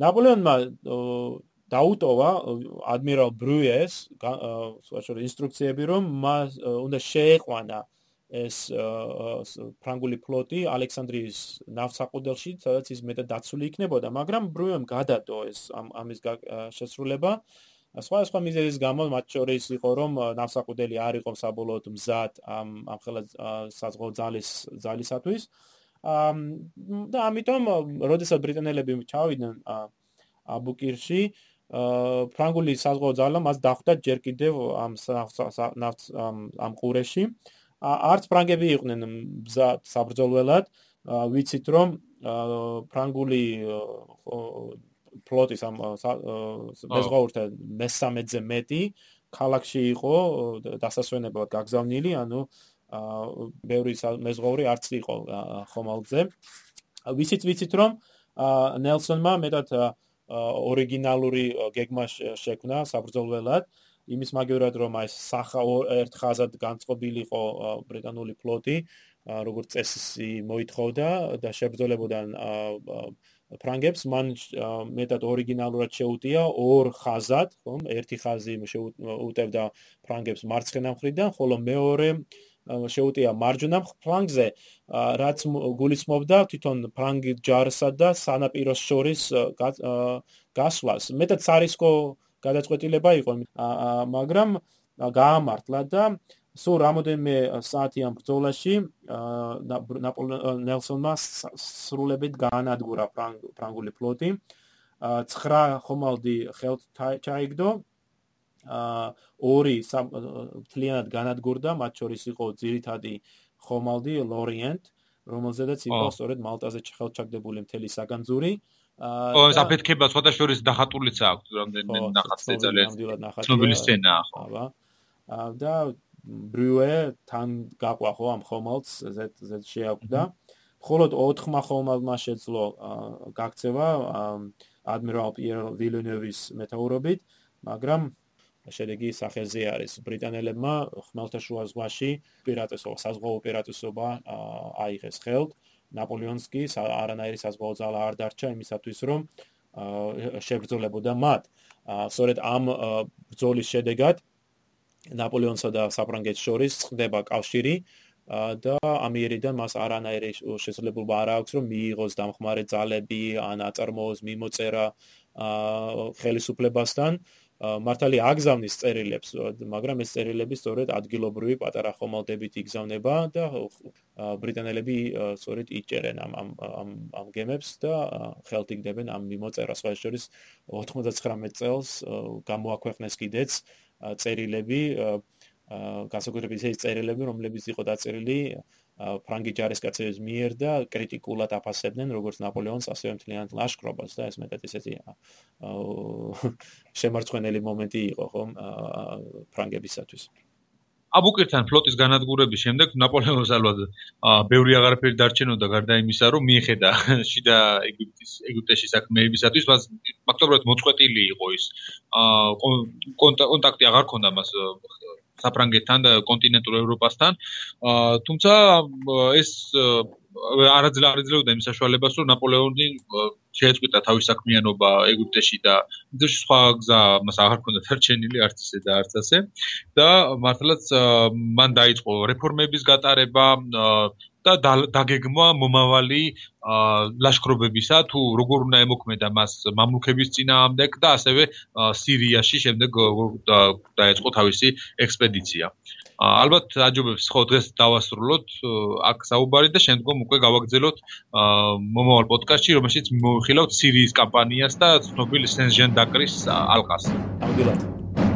ნაპოლეონმა დაუტოვა ადმირალ ბრუეს სოციალური ინსტრუქციები რომ მას უნდა შეეყვანა ეს ფრანგული ფლოტი ალექსანდრიის ნავსაყუდელში, სადაც ის მეტად დაცული იქნებოდა, მაგრამ ბრუემ გადადო ეს ამის შესრულება. სხვა სხვა მიზეზის გამო მათ შორის იყო რომ ნავსაყუდელი არ იყო საბოლოოდ მზად ამ ამ ხელა საზღვაო ძალის ძალისათვის. და ამიტომ როდესაც ბრიტანელები ჩავიდნენ აბუკირში ფრანგული საზღვაო ძალა მას დახვდა ჯერ კიდევ ამ ამ ყურეში. არც ფრანგები იყვნენ საბრძოლველად. ვიცით რომ ფრანგული ფლოტის ამ მეზღვაურთა მესამედზე მეტი ქალაქში იყო დასასვენებლად გაგზავნილი ანუ ბევრი მეზღვაური არც იყო ხომალდზე. ვიცით ვიცით რომ აა ნელსონმა მეტად ორიგინალური გეგმა შექმნა საბრძოლველად. იმის მაგევრად რომ აი სახა ერთ ხაზად განწყობილიყო ბრიტანული ფლოტი როგორც წესი მოითხოვდა და შებრძოლებოდა ფრანგებს. მან მეტად ორიგინალურად შეუტია ორ ხაზად ხომ? ერთი ხაზი შეუტევდა ფრანგებს მარცხენა მხრიდან ხოლო მეორე შეუტია მარჯვენა ფლანგზე რაც გულისხმობდა თვითონ ფრანგი ჯარსა და სანაპიროს შორის გასვლას. მეტად სარისკო გადაწყვეტილება იყო მაგრამ გაამართლა და სულ რამოდენმე საათი ამ ბრძოლაში ნელსონმა სრულებით გაანადგურა ფრანგული ფლოტი. 9 ხომალდი ხელთ ჩაიგდო ორი თლიანად განადგურდა, მათ შორის იყო ძირითადი ხომალდი ლორიენტ, რომელზედაც იყო სწორედ მალტაზე ხელჩაგდებული მთელი საგანძური. ო, ეს აფეთქება სხვათა შორის დახატულიც აქვს, რამდენი ნახატზე ძალიან ცნობილი სცენაა, ხო? აბა. და ბრუე თან გაყვა ხო ამ ხომალდს, ზეთ ზეთ შეაკვდა. მხოლოდ 4 ხომალდმა შეძლო გაქცევა ადმირალ პიერ ვილენევის მეტაურობით, მაგრამ შედეგი სახეზე არის. ბრიტანელებმა ხმელთაშუა ზღვაში პირატესობა საზღვაო ოპერაციობა აიღეს ხელთ. ნაპოლეონსკი არანაირი საზღვაო ძალა არ დარჩა იმისათვის რომ შებრძოლებოდა მათ. სწორედ ამ ბრძოლის შედეგად ნაპოლეონსა და საფრანგეთს შორის ხდება კავშირი და ამიერიდან მას არანაირი შესაძლებლობა არ აქვს რომ მიიღოს დამხმარე ძალები ან აწარმოოს მიმოწერა ხელისუფლებასთან მართალი აგზავნის წერილებს, მაგრამ ეს წერილები სწორედ ადგილობრივი პატარა ხომალდებით იგზავნება და ბრიტანელები სწორედ იჭერენ ამ ამ ამ გემებს და ხელთ იგდებენ ამ მიმოწერას, სხვა შორის 99 წელს გამოაქვეყნეს კიდეც წერილები განსაკუთრებით ეს წერილები, რომლებიც იყო დაწერილი ფრანგი ჯარისკაცების მიერ და კრიტიკულად აფასებდნენ როგორც ნაპოლეონს, ასევე მთლიან ლაშქრობას და ეს მეტად ისეთი შემარცხვენელი მომენტი იყო ხომ ფრანგებისათვის. აბუკირთან ფლოტის განადგურების შემდეგ ნაპოლეონს ალბათ ბევრი აღარაფერი დარჩენოდა გარდა იმისა, რომ მიეხედა შიდა ეგვიპტის ეგვიპტეში საქმეებისათვის, მას ფაქტობრივად მოწყვეტილი იყო ის. კონტაქტი აღარ ქონდა მას საფრანგეთთან და კონტინენტურ ევროპასთან. აა თუმცა ეს არაძლევ არაძლევდა იმ საშუალებას, რომ ნაპოლეონი შეეწყვიტა თავის საქმიანობა ეგვიპტეში და ის სხვა გზა მას აღარ ჰქონდა დარჩენილი არც ისე და არც ასე. და მართლაც მან დაიწყო რეფორმების გატარება და დაგეგმა მომავალი ლაშქრობებისა თუ როგორ უნდა ემოქმედა მას მამლუქების წინააღმდეგ და ასევე სირიაში შემდეგ დაეწყო თავისი ექსპედიცია. ალბათ აჯობებს ხო დღეს დავასრულოთ აქ საუბარი და შემდგომ უკვე გავაგზავნოთ მომავალ პოდკასტში რომელშიც მოვიხილავთ სირიის კამპანიას და ცნობილ სენჟენ დაკრის ალყას. ამბილად